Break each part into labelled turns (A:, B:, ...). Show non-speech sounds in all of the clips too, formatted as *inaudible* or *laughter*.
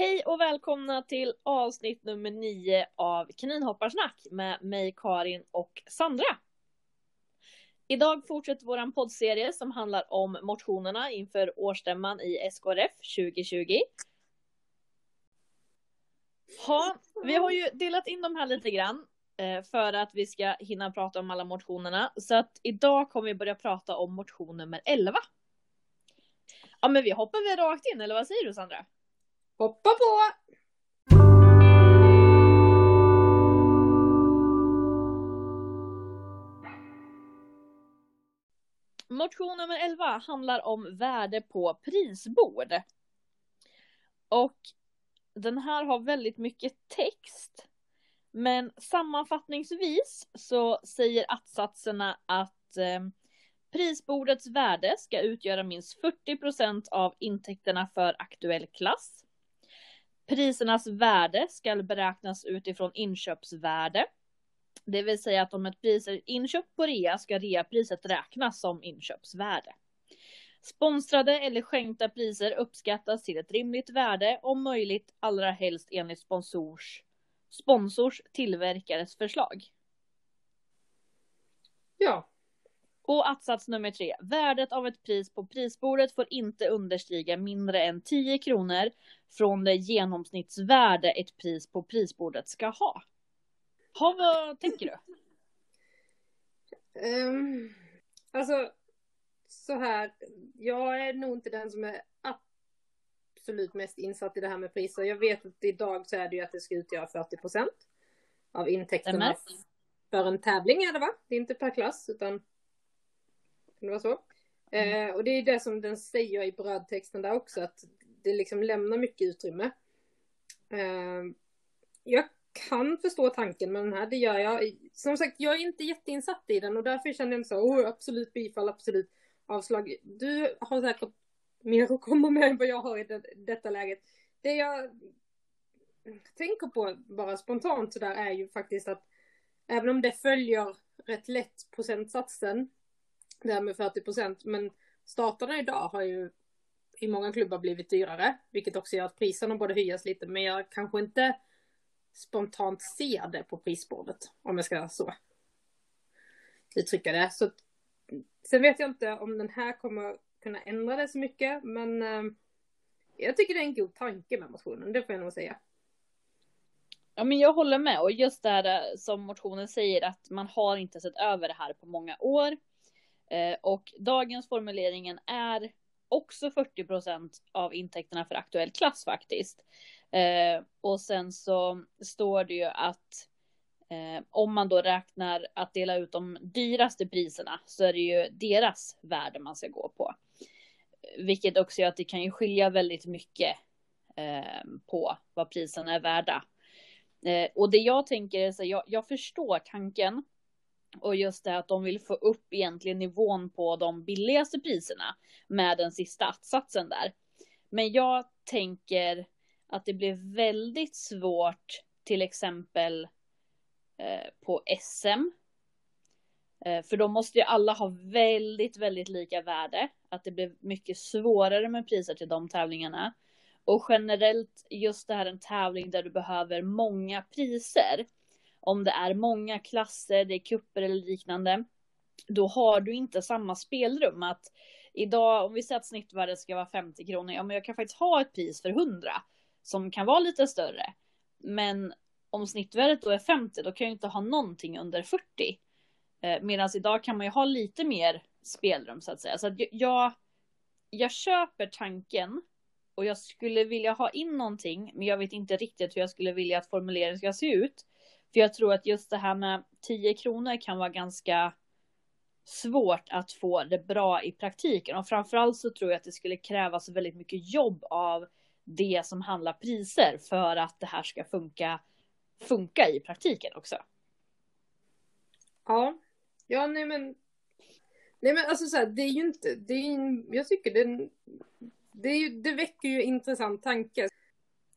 A: Hej och välkomna till avsnitt nummer nio av Kaninhopparsnack med mig Karin och Sandra. Idag fortsätter vår poddserie som handlar om motionerna inför årsstämman i SKRF 2020. Ha, vi har ju delat in de här lite grann eh, för att vi ska hinna prata om alla motionerna. Så att idag kommer vi börja prata om motion nummer 11. Ja men vi hoppar väl rakt in eller vad säger du Sandra?
B: Hoppa på!
A: Motion nummer 11 handlar om värde på prisbord. Och den här har väldigt mycket text. Men sammanfattningsvis så säger attsatserna att eh, prisbordets värde ska utgöra minst 40% av intäkterna för aktuell klass. Prisernas värde ska beräknas utifrån inköpsvärde. Det vill säga att om ett pris är inköpt på rea ska reapriset räknas som inköpsvärde. Sponsrade eller skänkta priser uppskattas till ett rimligt värde, om möjligt allra helst enligt sponsors, sponsors tillverkares förslag.
B: Ja.
A: Och attsats nummer tre. Värdet av ett pris på prisbordet får inte understiga mindre än 10 kronor från det genomsnittsvärde ett pris på prisbordet ska ha. Ha, vad tänker du?
B: Um, alltså, så här. Jag är nog inte den som är absolut mest insatt i det här med priser. Jag vet att idag så är det ju att det ska utgöra 40 procent av intäkterna för en tävling är det va? Det är inte per klass utan kan det vara så?
A: Mm.
B: Eh, och det är det som den säger i brödtexten där också att det liksom lämnar mycket utrymme. Eh, jag kan förstå tanken med den här, det gör jag. Som sagt, jag är inte jätteinsatt i den och därför känner jag så, oh, absolut bifall, absolut avslag. Du har säkert mer att komma med än vad jag har i det, detta läget. Det jag tänker på bara spontant sådär är ju faktiskt att även om det följer rätt lätt procentsatsen, det här med 40 procent, men starterna idag har ju i många klubbar blivit dyrare, vilket också gör att priserna borde höjas lite, men jag kanske inte spontant ser det på prisbordet, om jag ska så uttrycka det. Så, sen vet jag inte om den här kommer kunna ändra det så mycket, men eh, jag tycker det är en god tanke med motionen, det får jag nog säga.
A: Ja, men jag håller med och just det här som motionen säger att man har inte sett över det här på många år. Eh, och dagens formuleringen är också 40 procent av intäkterna för aktuell klass faktiskt. Eh, och sen så står det ju att eh, om man då räknar att dela ut de dyraste priserna så är det ju deras värde man ska gå på. Vilket också gör att det kan ju skilja väldigt mycket eh, på vad priserna är värda. Eh, och det jag tänker är så jag, jag förstår tanken och just det att de vill få upp egentligen nivån på de billigaste priserna med den sista attsatsen där. Men jag tänker att det blir väldigt svårt till exempel eh, på SM. Eh, för då måste ju alla ha väldigt, väldigt lika värde. Att det blir mycket svårare med priser till de tävlingarna. Och generellt just det här en tävling där du behöver många priser om det är många klasser, det är kupper eller liknande, då har du inte samma spelrum att idag, om vi säger att snittvärdet ska vara 50 kronor, ja men jag kan faktiskt ha ett pris för 100 som kan vara lite större. Men om snittvärdet då är 50, då kan jag inte ha någonting under 40. Eh, Medan idag kan man ju ha lite mer spelrum så att säga. Så att jag, jag köper tanken och jag skulle vilja ha in någonting, men jag vet inte riktigt hur jag skulle vilja att formuleringen ska se ut. För jag tror att just det här med 10 kronor kan vara ganska svårt att få det bra i praktiken. Och framförallt så tror jag att det skulle krävas väldigt mycket jobb av det som handlar priser för att det här ska funka, funka i praktiken också.
B: Ja, ja nej men. Nej men alltså så här, det är ju inte, det är jag tycker det, det, är ju, det väcker ju intressant tanke.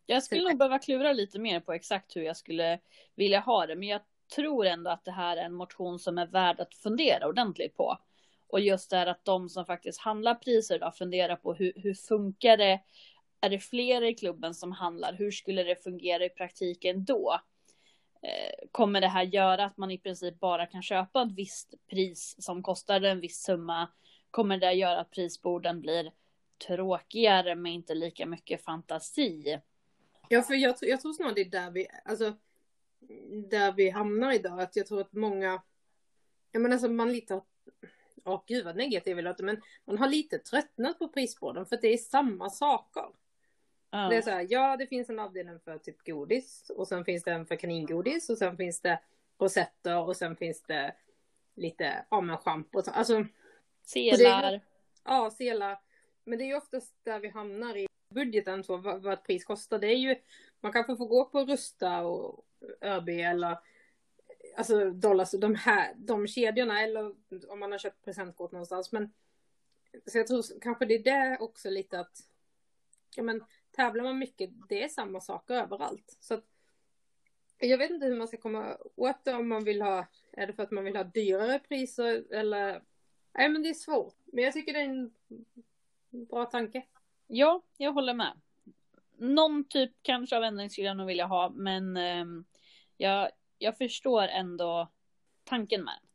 A: Jag skulle nog behöva klura lite mer på exakt hur jag skulle vilja ha det, men jag tror ändå att det här är en motion som är värd att fundera ordentligt på. Och just det här att de som faktiskt handlar priser då funderar på hur, hur funkar det är det fler i klubben som handlar, hur skulle det fungera i praktiken då? Eh, kommer det här göra att man i princip bara kan köpa ett visst pris som kostar en viss summa? Kommer det göra att prisborden blir tråkigare med inte lika mycket fantasi?
B: Ja, för jag, jag tror snarare det är där vi, alltså, där vi hamnar idag. Att jag tror att många, jag menar alltså man lite har, åh gud vad negativ jag låter, men man har lite tröttnat på prisborden för att det är samma saker.
A: Ja.
B: Det är så här, ja det finns en avdelning för typ godis och sen finns det en för kaningodis och sen finns det rosetter och sen finns det lite, ja men schampo och så. Alltså,
A: Selar.
B: ja selar. Men det är ju oftast där vi hamnar i budgeten så vad, vad ett pris kostar. Det är ju, man kanske får gå på Rusta och ÖB eller alltså Dollars, de här, de kedjorna eller om man har köpt presentkort någonstans. Men så jag tror kanske det är det också lite att ja men tävlar man mycket, det är samma saker överallt. Så att, jag vet inte hur man ska komma åt det om man vill ha, är det för att man vill ha dyrare priser eller, nej men det är svårt. Men jag tycker det är en bra tanke.
A: Ja, jag håller med. Någon typ kanske av ändring skulle jag nog vilja ha, men eh, jag, jag förstår ändå tanken med den.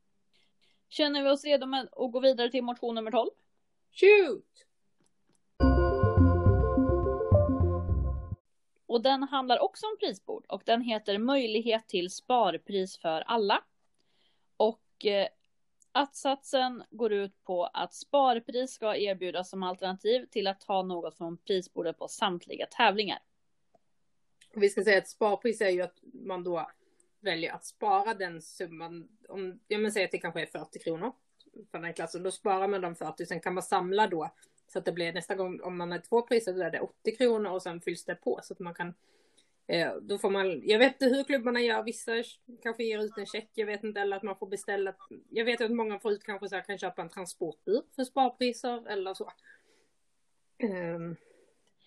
A: Känner vi oss redo med att gå vidare till motion nummer 12?
B: Shoot!
A: Och den handlar också om prisbord och den heter Möjlighet till sparpris för alla. Och eh, att-satsen går ut på att sparpris ska erbjudas som alternativ till att ta något från prisbordet på samtliga tävlingar.
B: Vi ska säga att sparpris är ju att man då väljer att spara den summan. Om, jag men säger att det kanske är 40 kronor för den klassen. Då sparar man de 40, sen kan man samla då. Så att det blir nästa gång om man har två priser då är det 80 kronor och sen fylls det på så att man kan då får man, jag vet inte hur klubbarna gör, vissa kanske ger ut en check, jag vet inte, eller att man får beställa. Jag vet att många förut kanske så här, kan köpa en transportbil för sparpriser eller så. Um,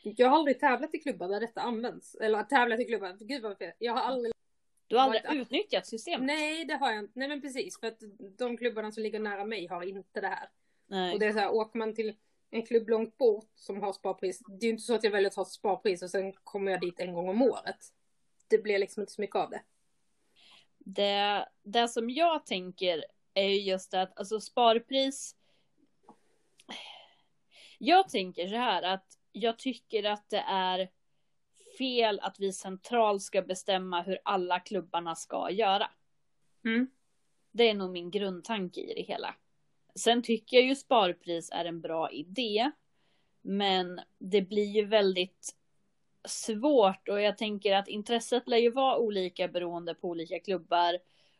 B: jag har aldrig tävlat i klubbar där detta används. Eller tävlat i klubbar, gud vad fel. Jag har aldrig
A: Du har aldrig utnyttjat systemet?
B: Nej, det har jag inte. Nej, men precis. För att de klubbarna som ligger nära mig har inte det här.
A: Nej.
B: Och det är så här, åker man till en klubb långt bort som har sparpris. Det är ju inte så att jag väljer att ha sparpris och sen kommer jag dit en gång om året. Det blir liksom inte så mycket av det.
A: Det, det som jag tänker är ju just att alltså sparpris. Jag tänker så här att jag tycker att det är fel att vi centralt ska bestämma hur alla klubbarna ska göra.
B: Mm.
A: Det är nog min grundtanke i det hela. Sen tycker jag ju sparpris är en bra idé. Men det blir ju väldigt svårt och jag tänker att intresset lär ju vara olika beroende på olika klubbar.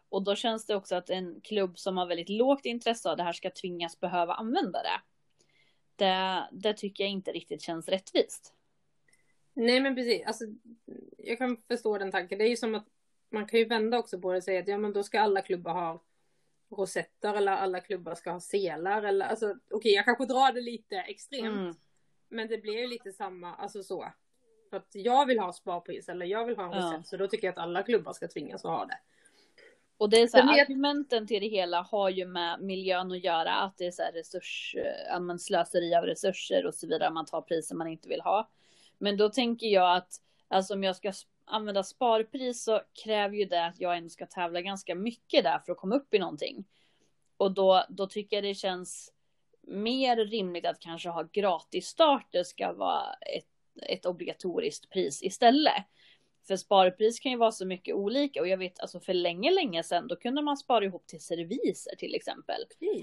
A: Och då känns det också att en klubb som har väldigt lågt intresse av det här ska tvingas behöva använda det. Det, det tycker jag inte riktigt känns rättvist.
B: Nej men precis, alltså, jag kan förstå den tanken. Det är ju som att man kan ju vända också på det och säga att ja men då ska alla klubbar ha rosetter eller alla klubbar ska ha selar eller alltså okej okay, jag kanske drar det lite extremt. Mm. Men det blir ju lite samma, alltså så. För att jag vill ha sparpris eller jag vill ha en rosett ja. så då tycker jag att alla klubbar ska tvingas att ha det.
A: Och det är så här, argumenten till det hela har ju med miljön att göra, att det är så här resurs, ja, slöseri av resurser och så vidare, man tar priser man inte vill ha. Men då tänker jag att, alltså om jag ska använda sparpris så kräver ju det att jag ändå ska tävla ganska mycket där för att komma upp i någonting. Och då, då tycker jag det känns mer rimligt att kanske ha gratis starter ska vara ett, ett obligatoriskt pris istället. För sparpris kan ju vara så mycket olika och jag vet alltså för länge, länge sedan då kunde man spara ihop till serviser till exempel.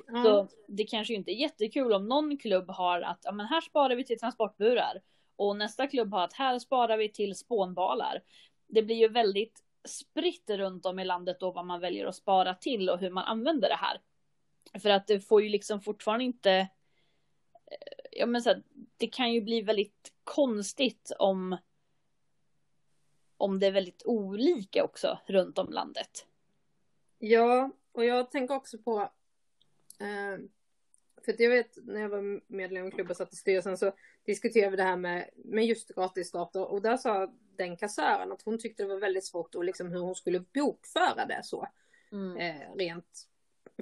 A: Mm. Så det kanske inte är jättekul om någon klubb har att ja, men här sparar vi till transportburar och nästa klubb har att här sparar vi till spånbalar. Det blir ju väldigt spritt runt om i landet då vad man väljer att spara till och hur man använder det här. För att det får ju liksom fortfarande inte. Eh, ja men så här, det kan ju bli väldigt konstigt om. Om det är väldigt olika också runt om landet.
B: Ja, och jag tänker också på. Eh, för att jag vet när jag var medlem i klubben och satt i styrelsen så diskuterade vi det här med, med just gratisdator och där sa den kassören att hon tyckte det var väldigt svårt och liksom hur hon skulle bokföra det så. Mm. Eh, rent.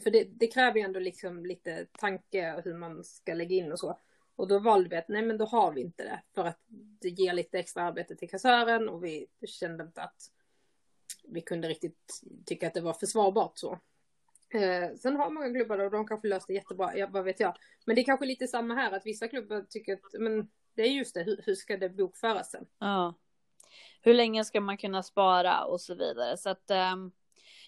B: För det, det, kräver ju ändå liksom lite tanke hur man ska lägga in och så. Och då valde vi att nej men då har vi inte det för att det ger lite extra arbete till kassören och vi kände inte att vi kunde riktigt tycka att det var försvarbart så. Eh, sen har många klubbar och de kanske löst det jättebra, ja, vad vet jag. Men det är kanske lite samma här att vissa klubbar tycker att men det är just det, hur, hur ska det bokföras sen?
A: Ja. Hur länge ska man kunna spara och så vidare. Så att um,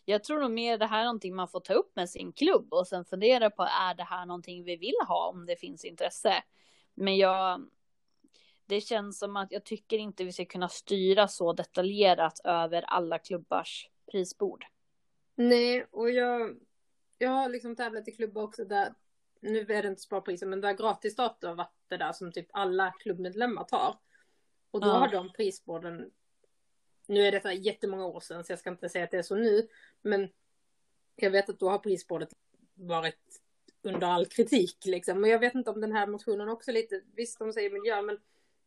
A: jag tror nog mer det här är någonting man får ta upp med sin klubb och sen fundera på är det här någonting vi vill ha om det finns intresse. Men jag, det känns som att jag tycker inte vi ska kunna styra så detaljerat över alla klubbars prisbord.
B: Nej, och jag, jag har liksom tävlat i klubbar också där, nu är det inte sparpriser, men där gratisstart har varit det där som typ alla klubbmedlemmar tar. Och då ja. har de prisborden, nu är detta jättemånga år sedan så jag ska inte säga att det är så nu, men jag vet att då har prisbordet varit under all kritik liksom. Men jag vet inte om den här motionen också lite, visst de säger miljö, men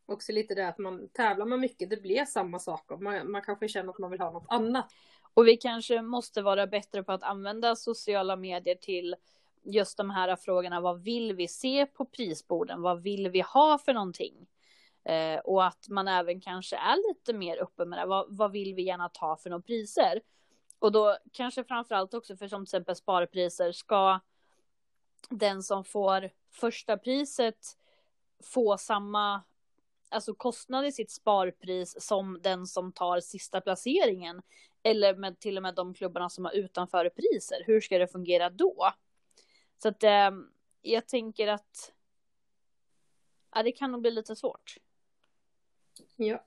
B: också lite det att man tävlar man mycket, det blir samma saker. Man, man kanske känner att man vill ha något annat.
A: Och vi kanske måste vara bättre på att använda sociala medier till just de här frågorna. Vad vill vi se på prisborden? Vad vill vi ha för någonting? Eh, och att man även kanske är lite mer öppen med det. Vad, vad vill vi gärna ta för några priser? Och då kanske framförallt också för som till exempel sparpriser ska den som får första priset få samma alltså kostnad i sitt sparpris som den som tar sista placeringen. Eller med till och med de klubbarna som har utanför priser. Hur ska det fungera då? Så att eh, jag tänker att ja, det kan nog bli lite svårt.
B: Ja.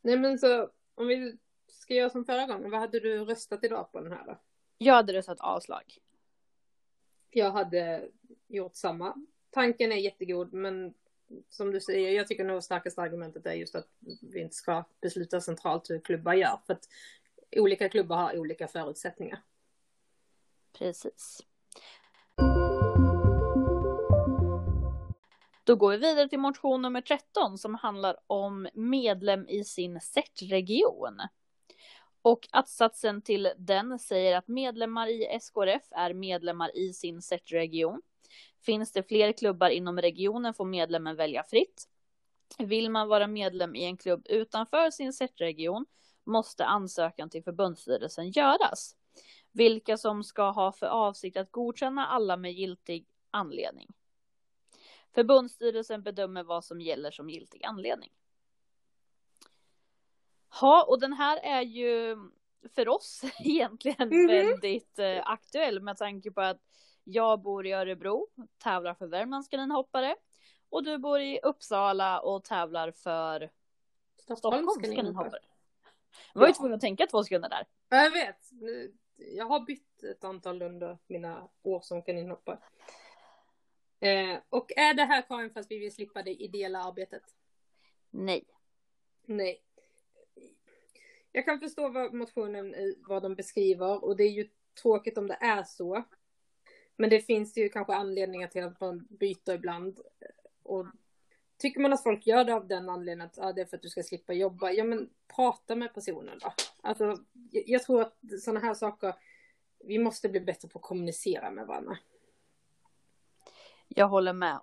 B: Nej men så om vi ska göra som förra gången, vad hade du röstat idag på den här då?
A: Jag hade röstat avslag.
B: Jag hade gjort samma. Tanken är jättegod men som du säger, jag tycker nog starkaste argumentet är just att vi inte ska besluta centralt hur klubbar gör. För att olika klubbar har olika förutsättningar.
A: Precis. Då går vi vidare till motion nummer 13 som handlar om medlem i sin CERT-region. Och att-satsen till den säger att medlemmar i SKRF är medlemmar i sin CERT-region. Finns det fler klubbar inom regionen får medlemmen välja fritt. Vill man vara medlem i en klubb utanför sin SERT-region måste ansökan till förbundsstyrelsen göras. Vilka som ska ha för avsikt att godkänna alla med giltig anledning. Förbundsstyrelsen bedömer vad som gäller som giltig anledning. Ja, och den här är ju för oss *laughs* egentligen mm -hmm. väldigt eh, aktuell med tanke på att jag bor i Örebro, tävlar för Värmlands kaninhoppare. Och du bor i Uppsala och tävlar för Stockholms kaninhoppare. Jag var ju tvungen att tänka två sekunder där.
B: Jag vet. Jag har bytt ett antal under mina år som kaninhoppare. Eh, och är det här Karin för att vi vill slippa det ideella arbetet?
A: Nej.
B: Nej. Jag kan förstå vad motionen, vad de beskriver och det är ju tråkigt om det är så. Men det finns ju kanske anledningar till att man byter ibland. Och tycker man att folk gör det av den anledningen att ah, det är för att du ska slippa jobba, ja men prata med personen då. Alltså, jag tror att sådana här saker, vi måste bli bättre på att kommunicera med varandra.
A: Jag håller med.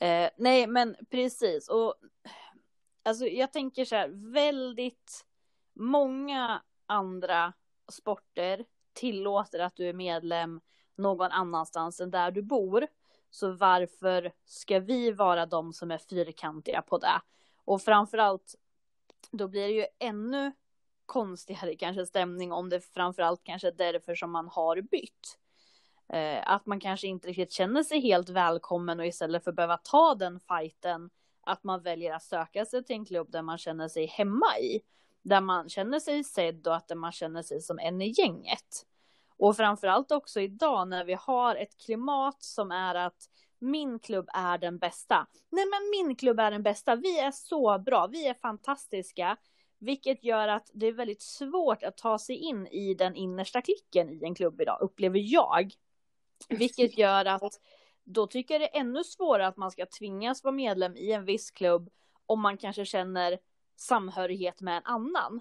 A: Eh, nej, men precis. Och alltså, jag tänker så här, väldigt många andra sporter tillåter att du är medlem någon annanstans än där du bor. Så varför ska vi vara de som är fyrkantiga på det? Och framförallt, då blir det ju ännu konstigare kanske stämning om det framförallt kanske är därför som man har bytt. Eh, att man kanske inte riktigt känner sig helt välkommen och istället för att behöva ta den fighten att man väljer att söka sig till en klubb där man känner sig hemma i. Där man känner sig sedd och att man känner sig som en i gänget. Och framförallt också idag när vi har ett klimat som är att min klubb är den bästa. Nej men min klubb är den bästa, vi är så bra, vi är fantastiska. Vilket gör att det är väldigt svårt att ta sig in i den innersta klicken i en klubb idag, upplever jag. Vilket gör att då tycker jag det är ännu svårare att man ska tvingas vara medlem i en viss klubb om man kanske känner samhörighet med en annan.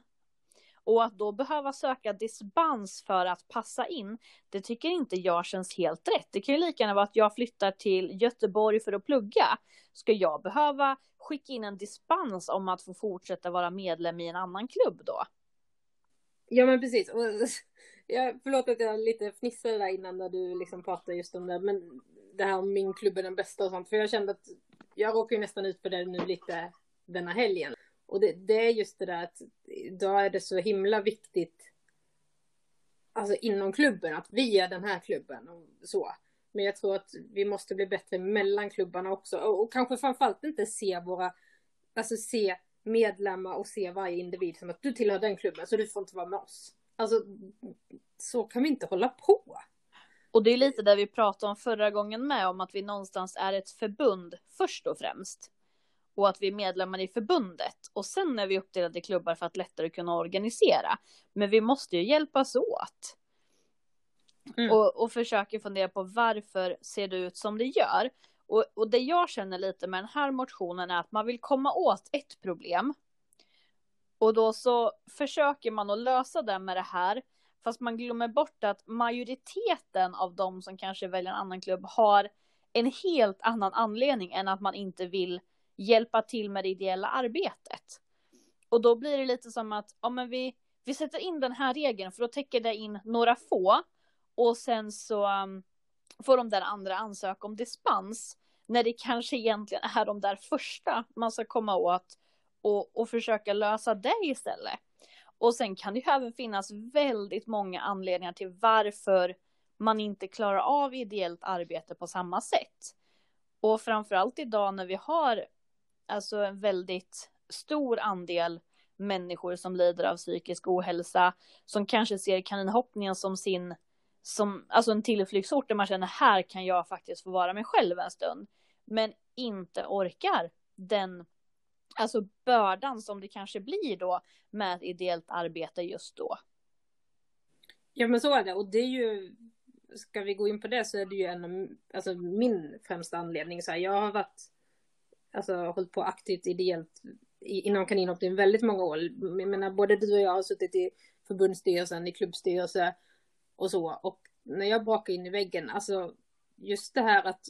A: Och att då behöva söka dispens för att passa in, det tycker inte jag känns helt rätt. Det kan ju lika gärna vara att jag flyttar till Göteborg för att plugga. Ska jag behöva skicka in en dispens om att få fortsätta vara medlem i en annan klubb då?
B: Ja men precis. *laughs* Jag, förlåt att jag lite fnissade där innan när du liksom pratade just om det. Men det här om min klubb är den bästa och sånt. För jag kände att jag råkar ju nästan ut för det nu lite denna helgen. Och det, det är just det där att idag är det så himla viktigt. Alltså inom klubben att vi är den här klubben och så. Men jag tror att vi måste bli bättre mellan klubbarna också. Och, och kanske framförallt inte se våra, alltså se medlemmar och se varje individ som att du tillhör den klubben så du får inte vara med oss. Alltså så kan vi inte hålla på.
A: Och det är lite det vi pratade om förra gången med om att vi någonstans är ett förbund först och främst. Och att vi är medlemmar i förbundet. Och sen är vi uppdelade i klubbar för att lättare kunna organisera. Men vi måste ju hjälpas åt. Mm. Och, och försöka fundera på varför ser det ut som det gör. Och, och det jag känner lite med den här motionen är att man vill komma åt ett problem. Och då så försöker man att lösa det med det här. Fast man glömmer bort att majoriteten av de som kanske väljer en annan klubb har en helt annan anledning än att man inte vill hjälpa till med det ideella arbetet. Och då blir det lite som att, ja men vi, vi sätter in den här regeln för då täcker det in några få. Och sen så um, får de där andra ansöka om dispens. När det kanske egentligen är de där första man ska komma åt och, och försöka lösa det istället. Och sen kan det ju även finnas väldigt många anledningar till varför man inte klarar av ideellt arbete på samma sätt. Och framförallt idag när vi har alltså en väldigt stor andel människor som lider av psykisk ohälsa, som kanske ser kaninhoppningen som sin, som, alltså en tillflyktsort där man känner här kan jag faktiskt få vara mig själv en stund, men inte orkar den alltså bördan som det kanske blir då med ett ideellt arbete just då.
B: Ja men så är det. Och det är ju, ska vi gå in på det så är det ju en av, alltså min främsta anledning. Så här, jag har varit, alltså hållit på aktivt ideellt inom kaninhoppning väldigt många år. Jag menar både du och jag har suttit i förbundsstyrelsen, i klubbstyrelse och så och när jag brakade in i väggen, alltså just det här att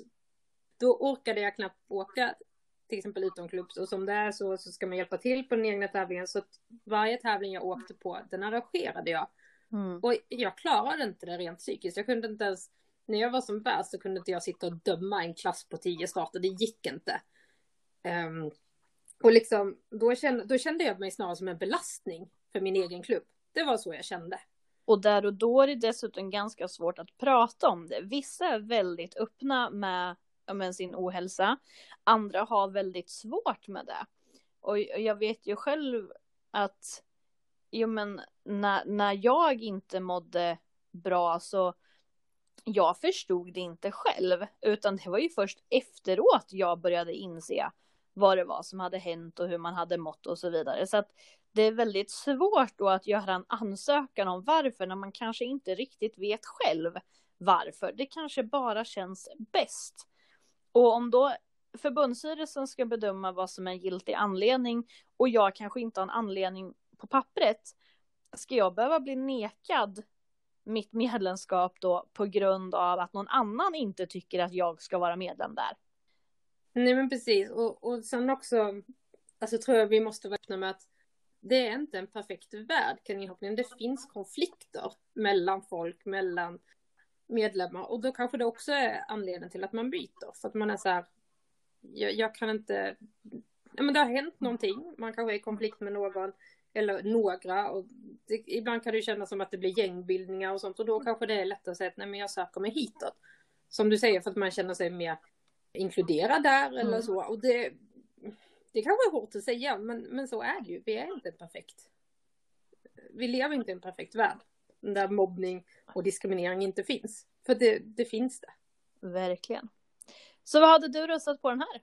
B: då orkade jag knappt åka till exempel utomklubbs och som det är så, så ska man hjälpa till på den egna tävlingen. Så att varje tävling jag åkte på, den arrangerade jag. Mm. Och jag klarade inte det rent psykiskt. Jag kunde inte ens, när jag var som värst så kunde inte jag sitta och döma en klass på tio starter. Det gick inte. Um, och liksom, då kände, då kände jag mig snarare som en belastning för min egen klubb. Det var så jag kände.
A: Och där och då är det dessutom ganska svårt att prata om det. Vissa är väldigt öppna med med sin ohälsa. Andra har väldigt svårt med det. Och jag vet ju själv att jo, men när, när jag inte mådde bra så jag förstod det inte själv, utan det var ju först efteråt jag började inse vad det var som hade hänt och hur man hade mått och så vidare. Så att det är väldigt svårt då att göra en ansökan om varför när man kanske inte riktigt vet själv varför. Det kanske bara känns bäst. Och om då förbundsstyrelsen ska bedöma vad som är en giltig anledning och jag kanske inte har en anledning på pappret, ska jag behöva bli nekad mitt medlemskap då på grund av att någon annan inte tycker att jag ska vara medlem där?
B: Nej men precis och, och sen också, alltså tror jag vi måste vara öppna med att det är inte en perfekt värld kaninhoppningen, Det finns konflikter mellan folk, mellan medlemmar och då kanske det också är anledningen till att man byter för att man är så här. Jag, jag kan inte. Ja, men det har hänt någonting. Man kanske är i konflikt med någon eller några och det, ibland kan det kännas som att det blir gängbildningar och sånt och då kanske det är lättare att säga att nej men jag söker mig hitåt. Som du säger för att man känner sig mer inkluderad där mm. eller så och det det kanske är hårt att säga men, men så är det ju. Vi är inte perfekt. Vi lever inte i en perfekt värld där mobbning och diskriminering inte finns. För det, det finns det.
A: Verkligen. Så vad hade du röstat på den här?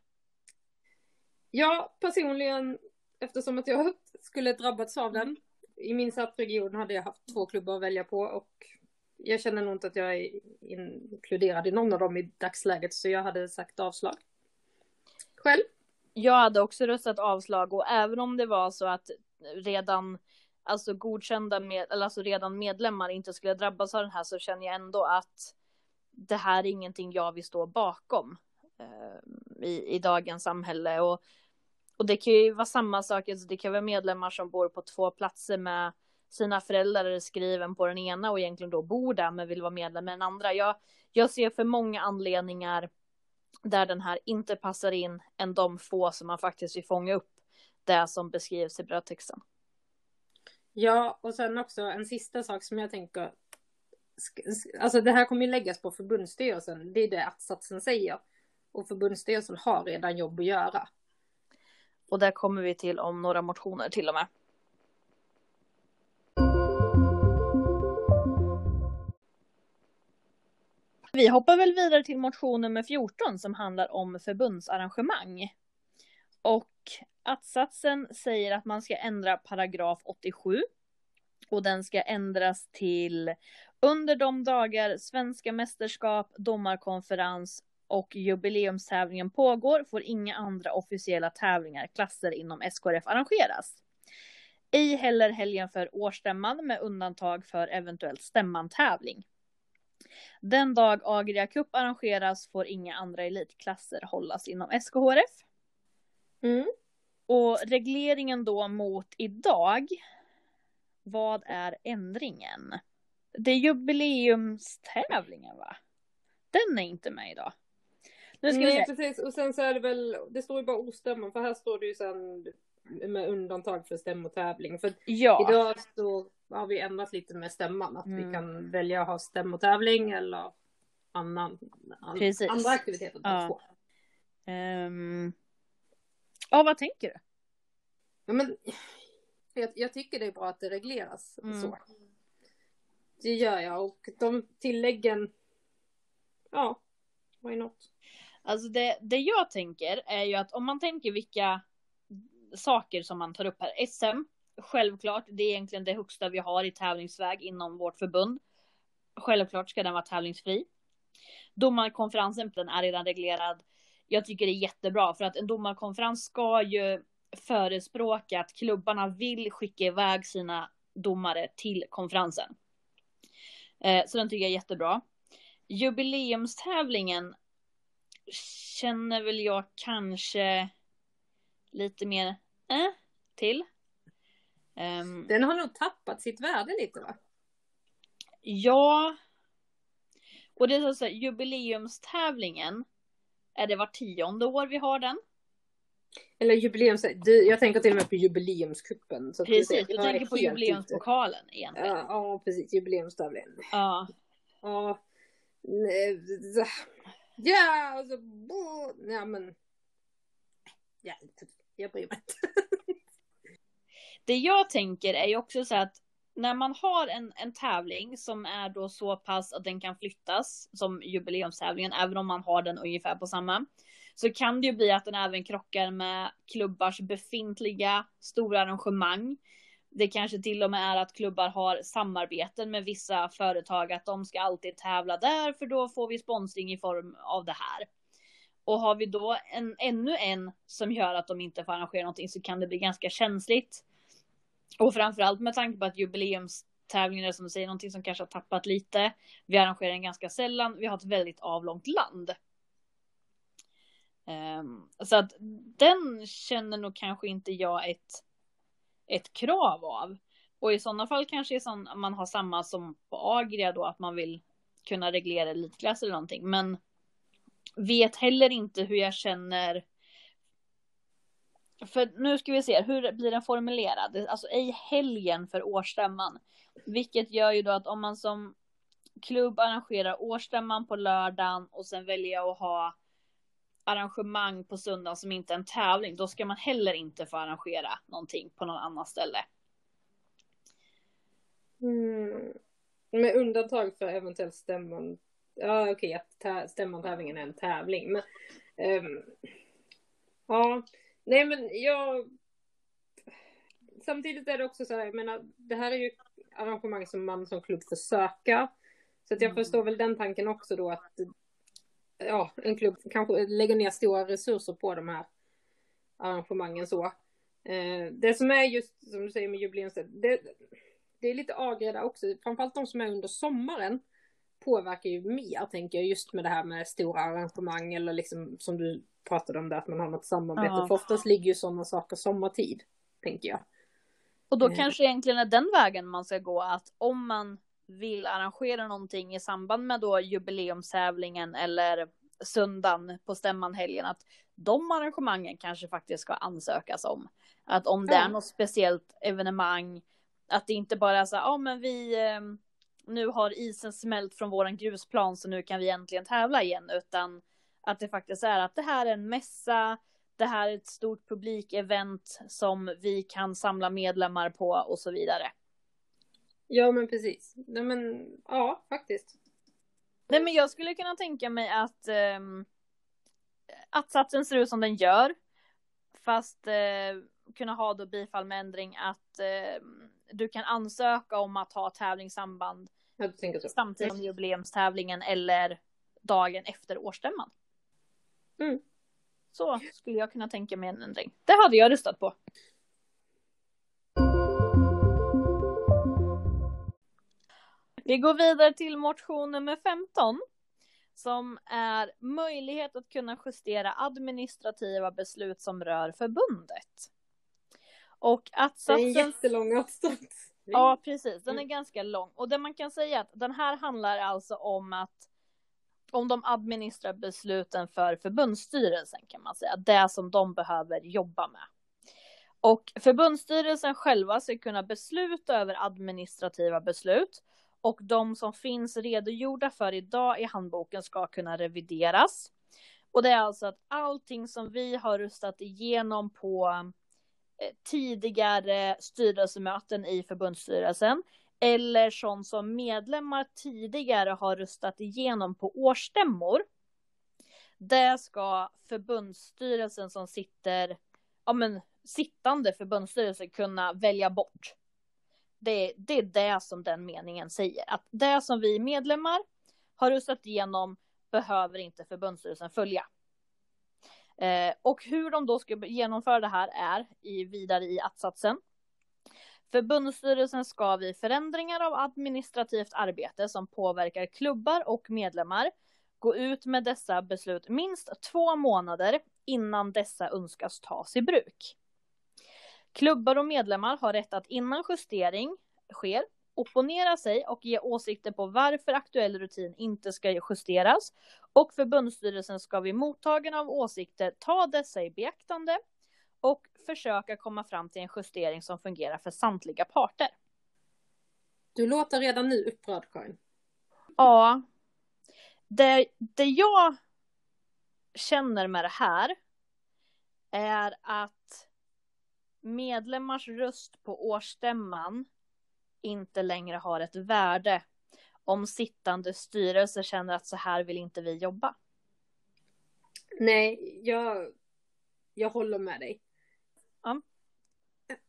B: Ja, personligen, eftersom att jag *laughs* skulle drabbats av den. I min region hade jag haft två klubbar att välja på och jag känner nog inte att jag är inkluderad i någon av dem i dagsläget så jag hade sagt avslag. Själv?
A: Jag hade också röstat avslag och även om det var så att redan alltså godkända med, eller alltså redan medlemmar inte skulle drabbas av den här så känner jag ändå att det här är ingenting jag vill stå bakom eh, i, i dagens samhälle och, och det kan ju vara samma sak, alltså det kan vara medlemmar som bor på två platser med sina föräldrar är skriven på den ena och egentligen då bor där men vill vara medlem med den andra. Jag, jag ser för många anledningar där den här inte passar in än de få som man faktiskt vill fånga upp det som beskrivs i brödtexten.
B: Ja, och sen också en sista sak som jag tänker. Alltså det här kommer ju läggas på förbundsstyrelsen. Det är det att-satsen säger. Och förbundsstyrelsen har redan jobb att göra.
A: Och där kommer vi till om några motioner till och med. Vi hoppar väl vidare till motion nummer 14 som handlar om förbundsarrangemang. Och att-satsen säger att man ska ändra paragraf 87. Och den ska ändras till under de dagar svenska mästerskap, domarkonferens och jubileumstävlingen pågår får inga andra officiella tävlingar, klasser inom SKRF arrangeras. Ej heller helgen för årsstämman med undantag för eventuellt stämmantävling. Den dag Agria Cup arrangeras får inga andra elitklasser hållas inom SKHRF.
B: Mm.
A: Och regleringen då mot idag. Vad är ändringen? Det är jubileumstävlingen va? Den är inte med idag.
B: Nu ska Nej, vi precis. Och sen så är det väl, det står ju bara ostämman för här står det ju sen med undantag för stämmotävling. För ja. idag så har vi ändrat lite med stämman. Att mm. vi kan välja att ha stämmotävling eller annan, an, andra aktiviteter. Ja.
A: Um, ja, vad tänker du?
B: Ja, men, jag, jag, tycker det är bra att det regleras mm. så. Det gör jag och de tilläggen, ja, why not?
A: Alltså det, det jag tänker är ju att om man tänker vilka saker som man tar upp här. SM, självklart, det är egentligen det högsta vi har i tävlingsväg inom vårt förbund. Självklart ska den vara tävlingsfri. Domarkonferensen, den är redan reglerad. Jag tycker det är jättebra för att en domarkonferens ska ju förespråka att klubbarna vill skicka iväg sina domare till konferensen. Eh, så den tycker jag är jättebra. Jubileumstävlingen känner väl jag kanske lite mer äh, till.
B: Um, den har nog tappat sitt värde lite va?
A: Ja. Och det är så att jubileumstävlingen. Är det var tionde år vi har den?
B: Eller jubileums... Jag tänker till och med på jubileumskuppen.
A: Så precis, du tänker på jubileumspokalen egentligen.
B: Ja, ja precis. Jubileumstävlingen.
A: Ja.
B: Ja. Ja, alltså... Ja, men... Ja, jag bryr mig inte.
A: det jag tänker är ju också så att när man har en, en tävling som är då så pass att den kan flyttas som jubileumstävlingen, även om man har den ungefär på samma, så kan det ju bli att den även krockar med klubbars befintliga stora arrangemang. Det kanske till och med är att klubbar har samarbeten med vissa företag, att de ska alltid tävla där, för då får vi sponsring i form av det här. Och har vi då en, ännu en som gör att de inte får arrangera någonting så kan det bli ganska känsligt. Och framförallt med tanke på att jubileumstävlingar, som du säger någonting som kanske har tappat lite. Vi arrangerar den ganska sällan. Vi har ett väldigt avlångt land. Um, så att den känner nog kanske inte jag ett, ett krav av. Och i sådana fall kanske sån, man har samma som på Agria då att man vill kunna reglera elitklass eller någonting. Men vet heller inte hur jag känner. För nu ska vi se, hur blir den formulerad? Alltså ej helgen för årsstämman. Vilket gör ju då att om man som klubb arrangerar årsstämman på lördagen och sen väljer att ha arrangemang på söndagen som inte är en tävling, då ska man heller inte få arrangera någonting på någon annan ställe.
B: Mm. Med undantag för eventuellt stämman ja okej att stämmantävlingen är en tävling. Men um, ja, nej men jag. Samtidigt är det också så här, jag menar, det här är ju arrangemang som man som klubb får söka. Så att jag mm. förstår väl den tanken också då att ja, en klubb kanske lägger ner stora resurser på de här arrangemangen så. Eh, det som är just som du säger med jubileumsstället, det, det är lite agreda också. Framförallt de som är under sommaren påverkar ju mer tänker jag just med det här med stora arrangemang eller liksom som du pratade om det att man har något samarbete.
A: Ja.
B: För oftast ligger ju sådana saker sommartid, tänker jag.
A: Och då
B: Mm.
A: kanske egentligen är den vägen man ska gå att om man vill arrangera någonting i samband med då jubileumstävlingen eller söndagen på stämman helgen att de arrangemangen kanske faktiskt ska ansökas om. Att om det
B: Ja.
A: är något speciellt evenemang, att det inte bara är så ja men vi, eh, nu har isen smält från våran grusplan så nu kan vi äntligen tävla igen, utan att det faktiskt är att det här är en mässa, det här är ett stort publikevent som vi kan samla medlemmar på och så vidare.
B: Ja men precis. Nej, men ja, faktiskt.
A: Nej men jag skulle kunna tänka mig att um, att-satsen ser ut som den gör. Fast eh, kunna ha då bifall med ändring att eh, du kan ansöka om att ha tävlingssamband samtidigt som jubileumstävlingen eller dagen efter årsstämman.
B: Mm.
A: Så skulle jag kunna tänka mig en ändring. Det hade jag röstat på. Vi går vidare till motion nummer 15. Som är möjlighet att kunna justera administrativa beslut som rör förbundet. Och
B: Det är en
A: att-satsen
B: jättelång avstånd.
A: Ja, precis. Den är
B: Mm.
A: ganska lång. Och det man kan säga är att den här handlar alltså om att om de administrerar besluten för förbundsstyrelsen kan man säga. Det som de behöver jobba med. Och förbundsstyrelsen själva ska kunna besluta över administrativa beslut. Och de som finns redogjorda för idag i handboken ska kunna revideras. Och det är alltså att allting som vi har röstat igenom på Eh, tidigare styrelsemöten i förbundsstyrelsen eller sånt som medlemmar tidigare har röstat igenom på årsstämmor. Det ska förbundsstyrelsen som sitter, ja men sittande förbundsstyrelse kunna välja bort. Det, det är det som den meningen säger, att det som vi medlemmar har röstat igenom behöver inte förbundsstyrelsen följa. Eh, och hur de då ska genomföra det här är i, vidare i att-satsen. Förbundsstyrelsen ska vid förändringar av administrativt arbete som påverkar klubbar och medlemmar gå ut med dessa beslut minst två månader innan dessa önskas tas i bruk. Klubbar och medlemmar har rätt att innan justering sker opponera sig och ge åsikter på varför aktuell rutin inte ska justeras och förbundsstyrelsen ska vid mottagande av åsikter ta dessa i beaktande och försöka komma fram till en justering som fungerar för samtliga parter.
B: Du låter redan nu upprörd Karin.
A: Ja, det, det jag känner med det här är att medlemmars röst på årsstämman inte längre har ett värde om sittande styrelse känner att så här vill inte vi jobba.
B: Nej, jag, jag håller med dig.
A: Ja.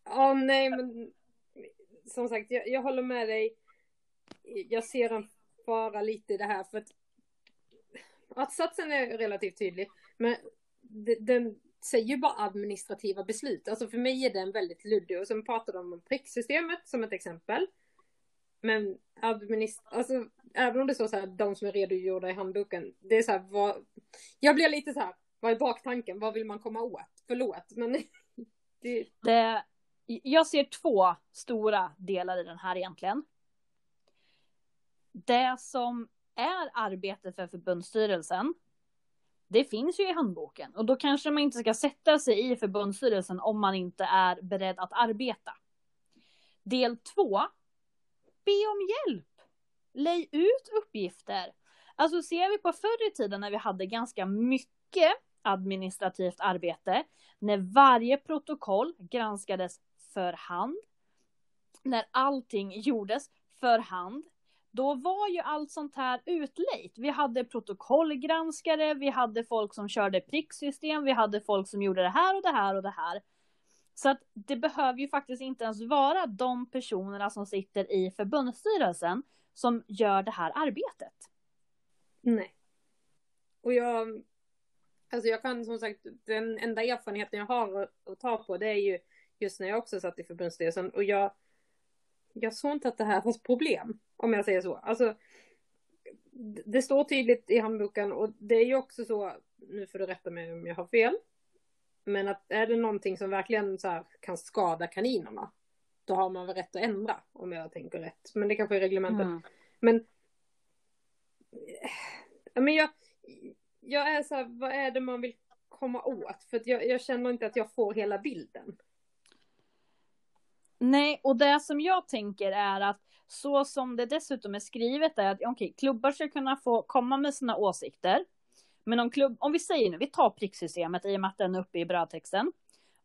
B: Ja, nej men som sagt, jag, jag håller med dig. Jag ser en fara lite i det här för att att satsen är relativt tydlig. Men de- den säger ju bara administrativa beslut. Alltså för mig är den väldigt luddig. Och sen pratar de om pricksystemet som ett exempel. Men administ... alltså, även om det står så här, de som är redogjorda i handboken. Det är så här, vad... Jag blir lite så här, vad är baktanken? Vad vill man komma åt? Förlåt, men *laughs* det...
A: Det, jag ser två stora delar i den här egentligen. Det som är arbetet för förbundsstyrelsen, det finns ju i handboken och då kanske man inte ska sätta sig i förbundsstyrelsen om man inte är beredd att arbeta. Del två, be om hjälp. Lägg ut uppgifter. Alltså ser vi på förr i tiden när vi hade ganska mycket administrativt arbete, när varje protokoll granskades för hand, när allting gjordes för hand, då var ju allt sånt här utlejt. Vi hade protokollgranskare, vi hade folk som körde pricksystem, vi hade folk som gjorde det här och det här och det här. Så att det behöver ju faktiskt inte ens vara de personerna som sitter i förbundsstyrelsen som gör det här arbetet.
B: Nej. Och jag, alltså jag kan som sagt, den enda erfarenheten jag har att, att ta på det är ju just när jag också satt i förbundsstyrelsen och jag, jag såg inte att det här var ett problem, om jag säger så. Alltså, det står tydligt i handboken och det är ju också så, nu får du rätta mig om jag har fel, men att är det någonting som verkligen så kan skada kaninerna, då har man väl rätt att ändra, om jag tänker rätt. Men det kanske är reglementet. Mm. Men, men jag, jag är så här, vad är det man vill komma åt? För att jag, jag känner inte att jag får hela bilden.
A: Nej, och det som jag tänker är att så som det dessutom är skrivet är att okay, klubbar ska kunna få komma med sina åsikter. Men om, klubb, om vi säger nu, vi tar pricksystemet i och med att den är uppe i brödtexten.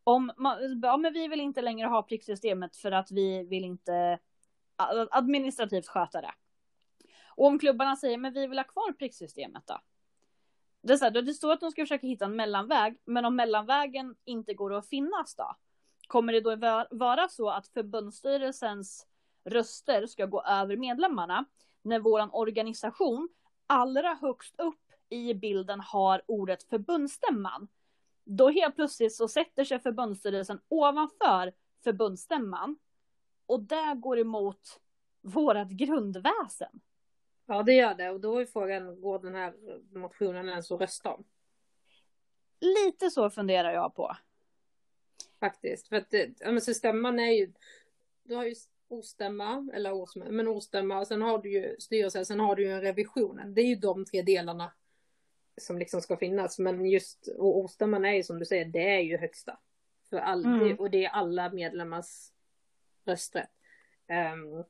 A: Om man, ja, men vi vill inte längre ha pricksystemet för att vi vill inte administrativt sköta det. Och om klubbarna säger, men vi vill ha kvar pricksystemet då? Det, är så här, det står att de ska försöka hitta en mellanväg, men om mellanvägen inte går att finnas då? Kommer det då vara så att förbundsstyrelsens röster ska gå över medlemmarna när våran organisation allra högst upp i bilden har ordet förbundsstämman? Då helt plötsligt så sätter sig förbundsstyrelsen ovanför förbundsstämman och det går emot vårat grundväsen.
B: Ja, det gör det. Och då är frågan, går den här motionen ens att rösta om?
A: Lite så funderar jag på.
B: Faktiskt. För att ja, men så stämman är ju, du har ju ostämma, eller årsmöte, men ostämma, och sen har du ju styrelse, sen har du ju en revisionen. Det är ju de tre delarna som liksom ska finnas. Men just, och ostämman är ju som du säger, det är ju högsta. För all, mm. och det är alla medlemmars rösträtt. Um,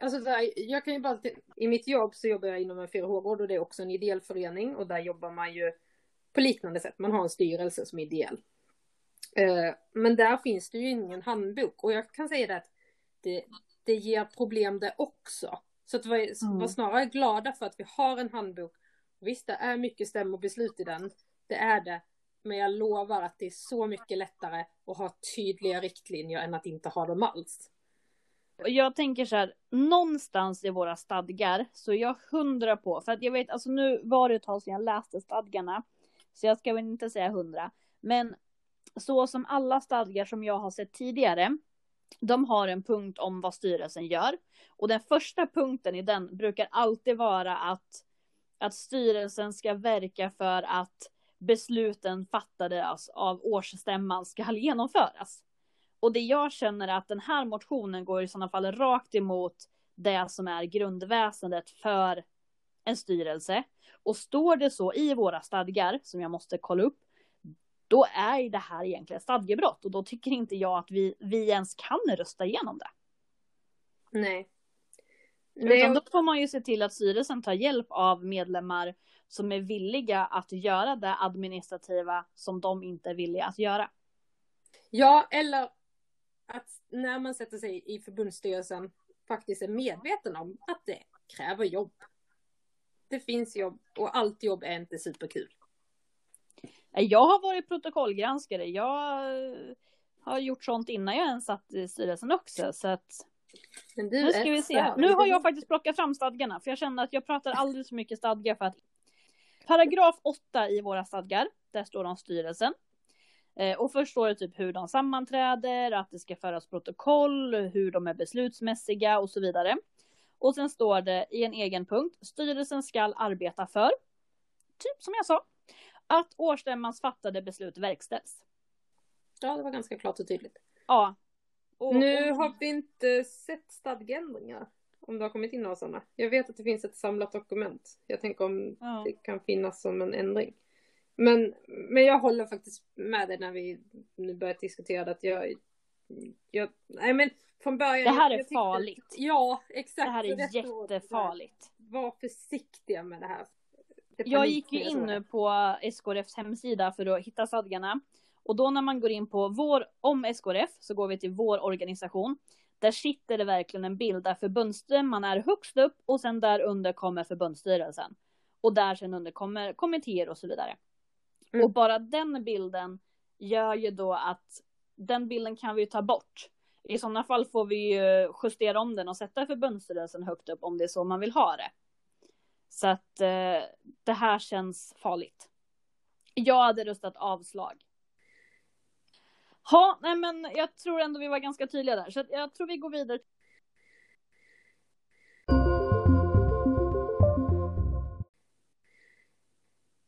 B: Alltså där, jag kan ju bara, i mitt jobb så jobbar jag inom en 4H-gård och det är också en ideell förening och där jobbar man ju på liknande sätt. Man har en styrelse som är ideell. Eh, men där finns det ju ingen handbok och jag kan säga det att det, det ger problem det också. Så att vi mm. var snarare glada för att vi har en handbok. Visst, det är mycket stämmobeslut i den. Det är det. Men jag lovar att det är så mycket lättare att ha tydliga riktlinjer än att inte ha dem alls.
A: Jag tänker så här, någonstans i våra stadgar så är jag hundra på, för att jag vet, alltså nu var det ett tag sedan jag läste stadgarna, så jag ska väl inte säga hundra, men så som alla stadgar som jag har sett tidigare, de har en punkt om vad styrelsen gör. Och den första punkten i den brukar alltid vara att, att styrelsen ska verka för att besluten fattade av årsstämman ska genomföras. Och det jag känner är att den här motionen går i sådana fall rakt emot det som är grundväsendet för en styrelse. Och står det så i våra stadgar, som jag måste kolla upp, då är det här egentligen stadgebrott och då tycker inte jag att vi, vi ens kan rösta igenom det.
B: Nej.
A: Utan då får man ju se till att styrelsen tar hjälp av medlemmar som är villiga att göra det administrativa som de inte är villiga att göra.
B: Ja, eller att när man sätter sig i förbundsstyrelsen faktiskt är medveten om att det kräver jobb. Det finns jobb och allt jobb är inte superkul.
A: Jag har varit protokollgranskare. Jag har gjort sånt innan jag ens satt i styrelsen också. Så att... Men du nu ska vi se. Nu har jag faktiskt plockat fram stadgarna. För jag känner att jag pratar alldeles för mycket stadgar för att Paragraf 8 i våra stadgar, där står det om styrelsen. Eh, och först står det typ hur de sammanträder, att det ska föras protokoll, hur de är beslutsmässiga och så vidare. Och sen står det i en egen punkt, styrelsen ska arbeta för, typ som jag sa, att årsstämmans fattade beslut verkställs.
B: Ja, det var ganska klart och tydligt.
A: Ja.
B: Och, nu har vi inte sett stadgeändringar. Om det har kommit in några sådana. Jag vet att det finns ett samlat dokument. Jag tänker om ja. det kan finnas som en ändring. Men, men jag håller faktiskt med dig när vi nu börjat diskutera det. Att jag, jag, nej men från början.
A: Det här är tyckte, farligt.
B: Ja, exakt.
A: Det här är jättefarligt.
B: Var försiktiga med det här.
A: Jag gick ju in nu på SKRFs hemsida för att hitta stadgarna. Och då när man går in på vår, om SKRF, så går vi till vår organisation. Där sitter det verkligen en bild där förbundsstämman är högst upp och sen där under kommer förbundsstyrelsen. Och där sen under kommer kommittéer och så vidare. Mm. Och bara den bilden gör ju då att den bilden kan vi ju ta bort. I sådana fall får vi ju justera om den och sätta förbundsstyrelsen högt upp om det är så man vill ha det. Så att eh, det här känns farligt. Jag hade röstat avslag. Ja, nej men jag tror ändå vi var ganska tydliga där, så jag tror vi går vidare.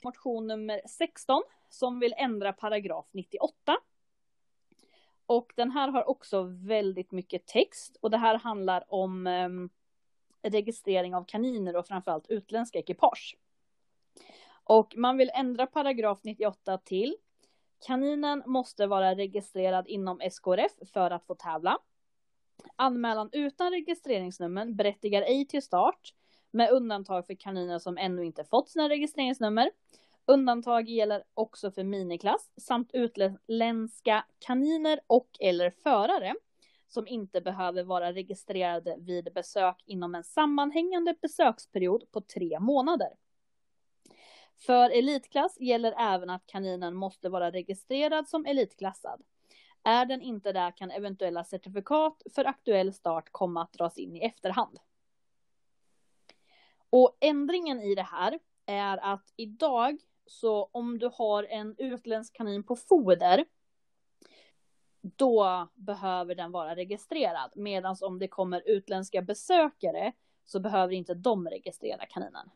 A: Motion nummer 16 som vill ändra paragraf 98. Och den här har också väldigt mycket text och det här handlar om eh, registrering av kaniner och framförallt utländska ekipage. Och man vill ändra paragraf 98 till Kaninen måste vara registrerad inom SKRF för att få tävla. Anmälan utan registreringsnummer berättigar ej till start med undantag för kaniner som ännu inte fått sina registreringsnummer. Undantag gäller också för miniklass samt utländska kaniner och eller förare som inte behöver vara registrerade vid besök inom en sammanhängande besöksperiod på tre månader. För elitklass gäller även att kaninen måste vara registrerad som elitklassad. Är den inte det kan eventuella certifikat för aktuell start komma att dras in i efterhand. Och ändringen i det här är att idag så om du har en utländsk kanin på foder då behöver den vara registrerad. Medan om det kommer utländska besökare så behöver inte de registrera kaninen.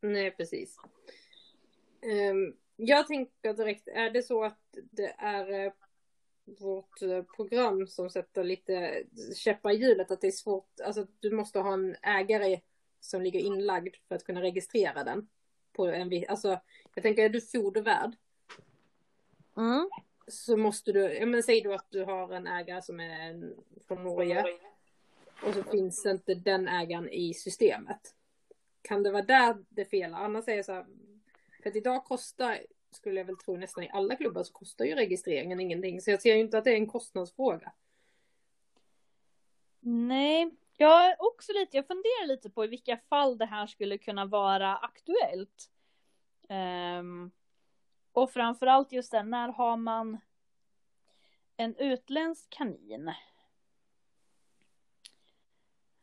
B: Nej, precis. Um, jag tänker direkt, är det så att det är uh, vårt uh, program som sätter lite käppar i hjulet, att det är svårt, alltså du måste ha en ägare som ligger inlagd för att kunna registrera den? På en, alltså, jag tänker, är du fodervärd?
A: Mm.
B: Så måste du, ja men säg då att du har en ägare som är från Norge. Och så finns inte den ägaren i systemet kan det vara där det felar? Annars är det så här, för att idag kostar, skulle jag väl tro nästan i alla klubbar så kostar ju registreringen ingenting. Så jag ser ju inte att det är en kostnadsfråga.
A: Nej, jag är också lite, jag funderar lite på i vilka fall det här skulle kunna vara aktuellt. Um, och framförallt just det, när har man en utländsk kanin?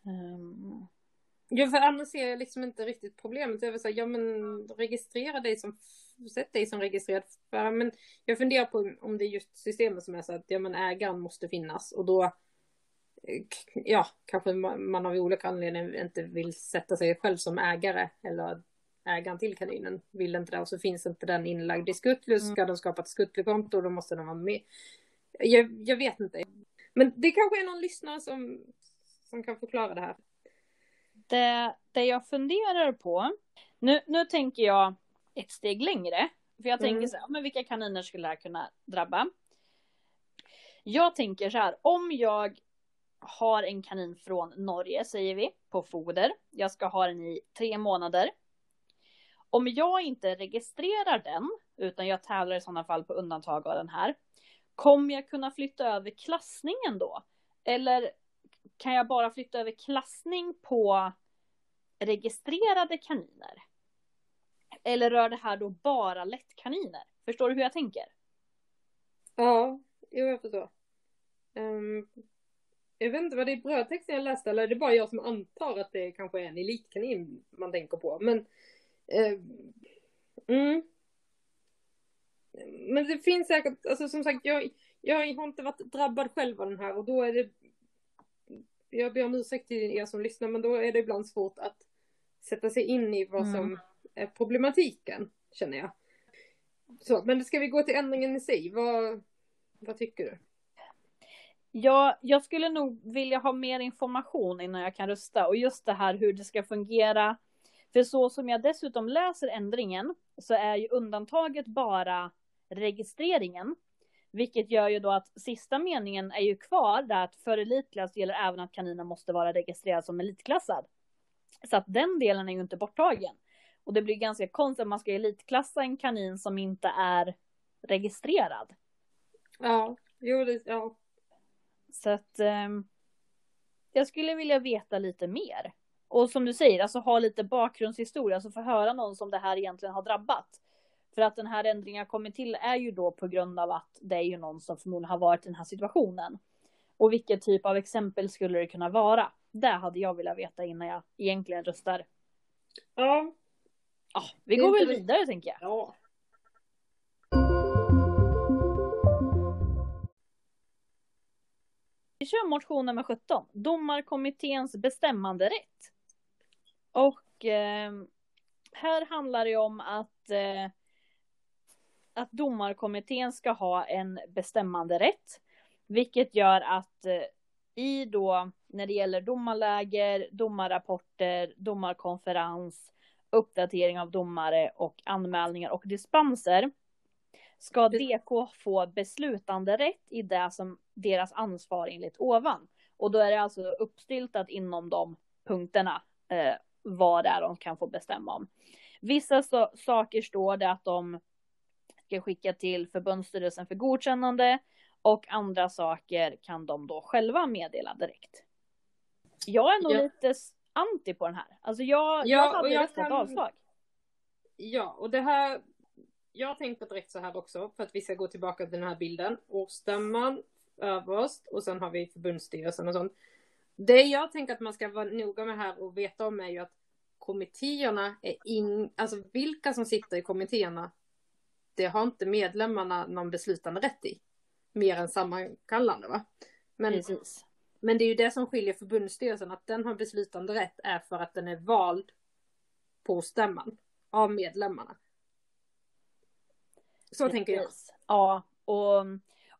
A: Um,
B: Ja, för annars ser jag liksom inte riktigt problemet. Jag vill säga, ja men registrera dig som, sätt dig som registrerad. För, men jag funderar på om det är just systemet som är så att, ja men ägaren måste finnas och då, ja, kanske man av olika anledningar inte vill sätta sig själv som ägare eller ägaren till kaninen vill inte det och så finns inte den inlagd i Skutlus. Mm. Ska de skapa ett Skuttlekonto då måste de vara med. Jag, jag vet inte. Men det kanske är någon lyssnare som, som kan förklara det här
A: det, det jag funderar på, nu, nu tänker jag ett steg längre. För jag tänker mm. så här, men vilka kaniner skulle det här kunna drabba? Jag tänker så här, om jag har en kanin från Norge, säger vi, på foder. Jag ska ha den i tre månader. Om jag inte registrerar den, utan jag tävlar i sådana fall på undantag av den här, kommer jag kunna flytta över klassningen då? Eller kan jag bara flytta över klassning på registrerade kaniner? Eller rör det här då bara lättkaniner? Förstår du hur jag tänker?
B: Ja, jo jag förstår. Um, jag vet inte vad det är brödtexten jag läste eller är det bara jag som antar att det kanske är en elitkanin man tänker på. Men mm. Men det finns säkert, alltså som sagt jag, jag har inte varit drabbad själv av den här och då är det jag ber om ursäkt till er som lyssnar men då är det ibland svårt att sätta sig in i vad mm. som är problematiken, känner jag. Så, men ska vi gå till ändringen i sig? Vad, vad tycker du?
A: Ja, jag skulle nog vilja ha mer information innan jag kan rösta och just det här hur det ska fungera. För så som jag dessutom läser ändringen så är ju undantaget bara registreringen. Vilket gör ju då att sista meningen är ju kvar där att för elitklass gäller även att kaninen måste vara registrerad som elitklassad. Så att den delen är ju inte borttagen. Och det blir ganska konstigt att man ska elitklassa en kanin som inte är registrerad.
B: Ja, jo det, ja.
A: Så att eh, jag skulle vilja veta lite mer. Och som du säger, alltså ha lite bakgrundshistoria, alltså få höra någon som det här egentligen har drabbat. För att den här ändringen har kommit till är ju då på grund av att det är ju någon som förmodligen har varit i den här situationen. Och vilken typ av exempel skulle det kunna vara? Det hade jag velat veta innan jag egentligen röstar.
B: Ja.
A: ja vi går väl vidare vi... tänker jag.
B: Ja.
A: Vi kör motion nummer 17, Domarkommitténs bestämmande rätt. Och eh, här handlar det om att, eh, att domarkommittén ska ha en bestämmanderätt. Vilket gör att eh, i då när det gäller domarläger, domarrapporter, domarkonferens, uppdatering av domare och anmälningar och dispenser ska DK få beslutanderätt i det som deras ansvar enligt ovan. Och då är det alltså uppstiltat inom de punkterna eh, vad det är de kan få bestämma om. Vissa so saker står det att de ska skicka till förbundsstyrelsen för godkännande och andra saker kan de då själva meddela direkt. Jag är nog ja. lite anti på den här. Alltså jag, ja, jag hade jag kan... avslag.
B: Ja, och det här. Jag har tänkt på direkt så här också för att vi ska gå tillbaka till den här bilden. Årsstämman överst och sen har vi förbundsstyrelsen och sånt. Det jag tänker att man ska vara noga med här och veta om är ju att kommittéerna är in, alltså vilka som sitter i kommittéerna. Det har inte medlemmarna någon beslutande rätt i. Mer än sammankallande va? Men, Precis. men det är ju det som skiljer förbundsstyrelsen, att den har beslutande rätt är för att den är vald på stämman av medlemmarna. Så Precis. tänker jag.
A: Ja, och,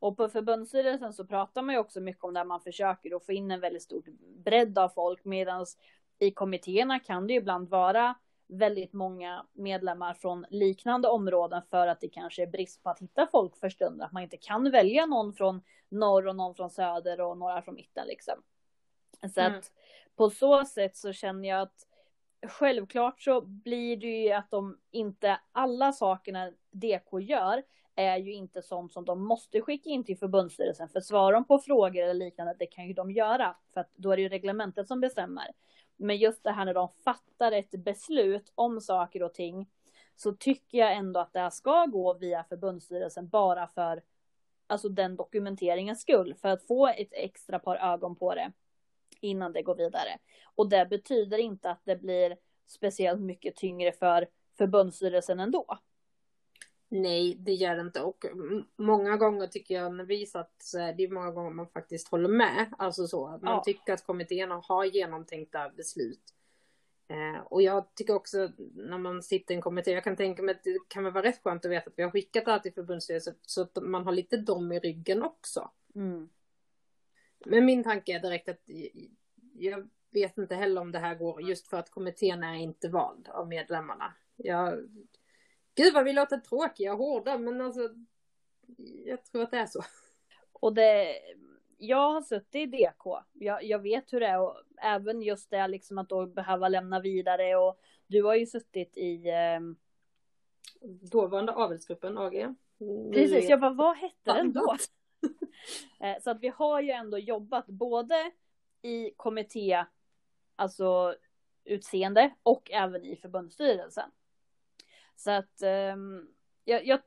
A: och på förbundsstyrelsen så pratar man ju också mycket om det man försöker att få in en väldigt stor bredd av folk medan i kommittéerna kan det ju ibland vara väldigt många medlemmar från liknande områden för att det kanske är brist på att hitta folk för stunden. Att man inte kan välja någon från norr och någon från söder och några från mitten liksom. Så mm. att på så sätt så känner jag att självklart så blir det ju att de inte alla sakerna DK gör är ju inte sånt som de måste skicka in till förbundsstyrelsen. För svarar de på frågor eller liknande, det kan ju de göra. För att då är det ju reglementet som bestämmer. Men just det här när de fattar ett beslut om saker och ting så tycker jag ändå att det här ska gå via förbundsstyrelsen bara för alltså den dokumenteringens skull för att få ett extra par ögon på det innan det går vidare. Och det betyder inte att det blir speciellt mycket tyngre för förbundsstyrelsen ändå.
B: Nej, det gör det inte. Och många gånger tycker jag när vi satt så är det många gånger man faktiskt håller med. Alltså så att man ja. tycker att kommittéerna har genomtänkta beslut. Eh, och jag tycker också när man sitter i en kommitté, jag kan tänka mig att det kan vara rätt skönt att veta att vi har skickat det här till förbundsstyrelsen så att man har lite dem i ryggen också. Mm. Men min tanke är direkt att jag vet inte heller om det här går just för att kommittén är inte vald av medlemmarna. Jag Gud vad vi låter tråkiga och hårda men alltså jag tror att det är så.
A: Och det, jag har suttit i DK. Jag, jag vet hur det är och även just det liksom att då behöva lämna vidare och du har ju suttit i eh...
B: dåvarande avelsgruppen AG.
A: Precis, jag bara vad hette den då? *laughs* Eh, så att vi har ju ändå jobbat både i kommitté, alltså utseende och även i förbundsstyrelsen. Så att um, jag, jag,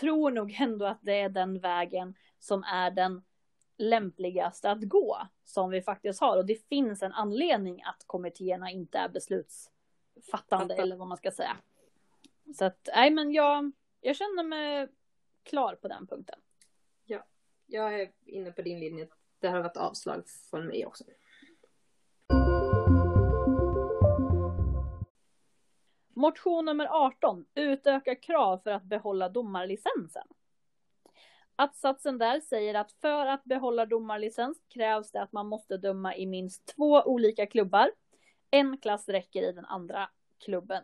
A: tror nog ändå att det är den vägen som är den lämpligaste att gå som vi faktiskt har och det finns en anledning att kommittéerna inte är beslutsfattande eller vad man ska säga. Så att nej men jag, jag känner mig klar på den punkten.
B: Ja, jag är inne på din linje. Det har varit avslag från mig också.
A: Motion nummer 18. Utöka krav för att behålla domarlicensen. Att-satsen där säger att för att behålla domarlicens krävs det att man måste döma i minst två olika klubbar. En klass räcker i den andra klubben.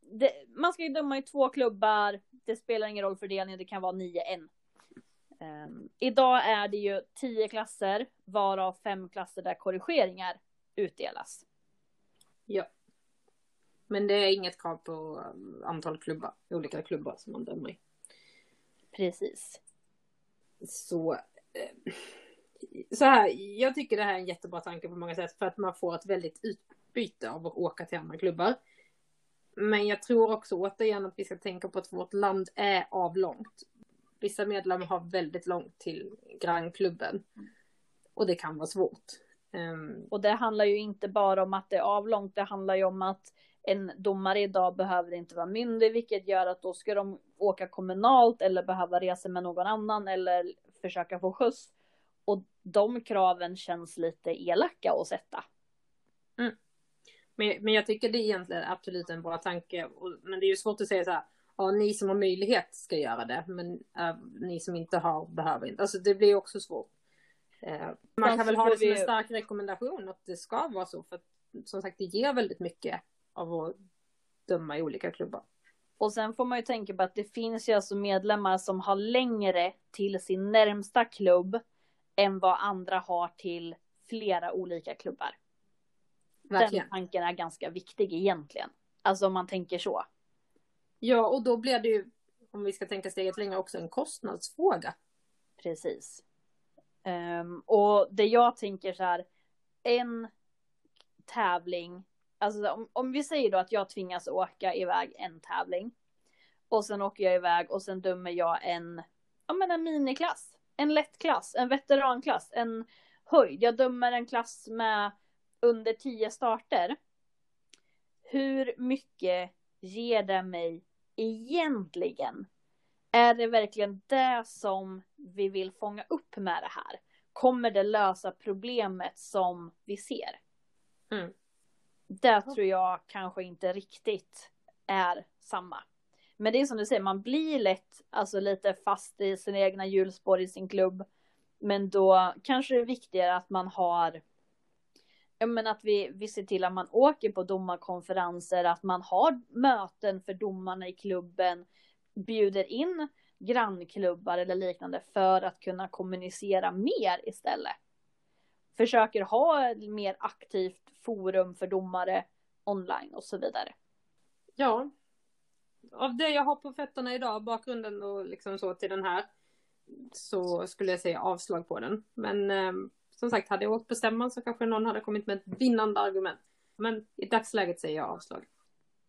A: Det, man ska ju döma i två klubbar. Det spelar ingen roll fördelningen, det kan vara 9-1. Um, ehm, idag är det ju tio klasser, varav fem klasser där korrigeringar utdelas.
B: Ja. Men det är inget krav på um, antal klubbar, olika klubbar som man dömer i.
A: Precis.
B: Så, eh, så här, jag tycker det här är en jättebra tanke på många sätt för att man får ett väldigt utbyte av att åka till andra klubbar. Men jag tror också återigen att vi ska tänka på att vårt land är avlångt. Vissa medlemmar har väldigt långt till grannklubben. Och det kan vara svårt.
A: Um, och det handlar ju inte bara om att det är avlångt, det handlar ju om att en domare idag behöver inte vara myndig, vilket gör att då ska de åka kommunalt eller behöva resa med någon annan eller försöka få skjuts. Och de kraven känns lite elaka att sätta.
B: Men, men jag tycker det är egentligen absolut en bra tanke. Men det är ju svårt att säga så här, ja ni som har möjlighet ska göra det, men äh, ni som inte har behöver inte. Alltså det blir också svårt. Eh, man kan väl ha det som en stark rekommendation att det ska vara så, för att som sagt det ger väldigt mycket av att döma i olika klubbar.
A: Och sen får man ju tänka på att det finns ju alltså medlemmar som har längre till sin närmsta klubb än vad andra har till flera olika klubbar. Verkligen. Den tanken är ganska viktig egentligen. Alltså om man tänker så.
B: Ja, och då blir det ju, om vi ska tänka steget längre, också en kostnadsfråga.
A: Precis. Um, och det jag tänker så här, en tävling, alltså om, om vi säger då att jag tvingas åka iväg en tävling och sen åker jag iväg och sen dömer jag en, ja men en miniklass, en lättklass, en veteranklass, en höjd. Jag dömer en klass med under tio starter. Hur mycket ger det mig egentligen? Är det verkligen det som vi vill fånga upp med det här? Kommer det lösa problemet som vi ser? Mm. Det tror jag kanske inte riktigt är samma. Men det är som du säger, man blir lätt alltså lite fast i sina egna hjulspår i sin klubb. Men då kanske det är viktigare att man har Ja men att vi, vi ser till att man åker på domarkonferenser, att man har möten för domarna i klubben, bjuder in grannklubbar eller liknande för att kunna kommunicera mer istället. Försöker ha ett mer aktivt forum för domare online och så vidare.
B: Ja. Av det jag har på fötterna idag, bakgrunden och liksom så till den här, så skulle jag säga avslag på den. Men eh, som sagt, hade jag åkt på stämman så kanske någon hade kommit med ett vinnande argument. Men i dagsläget säger jag avslag.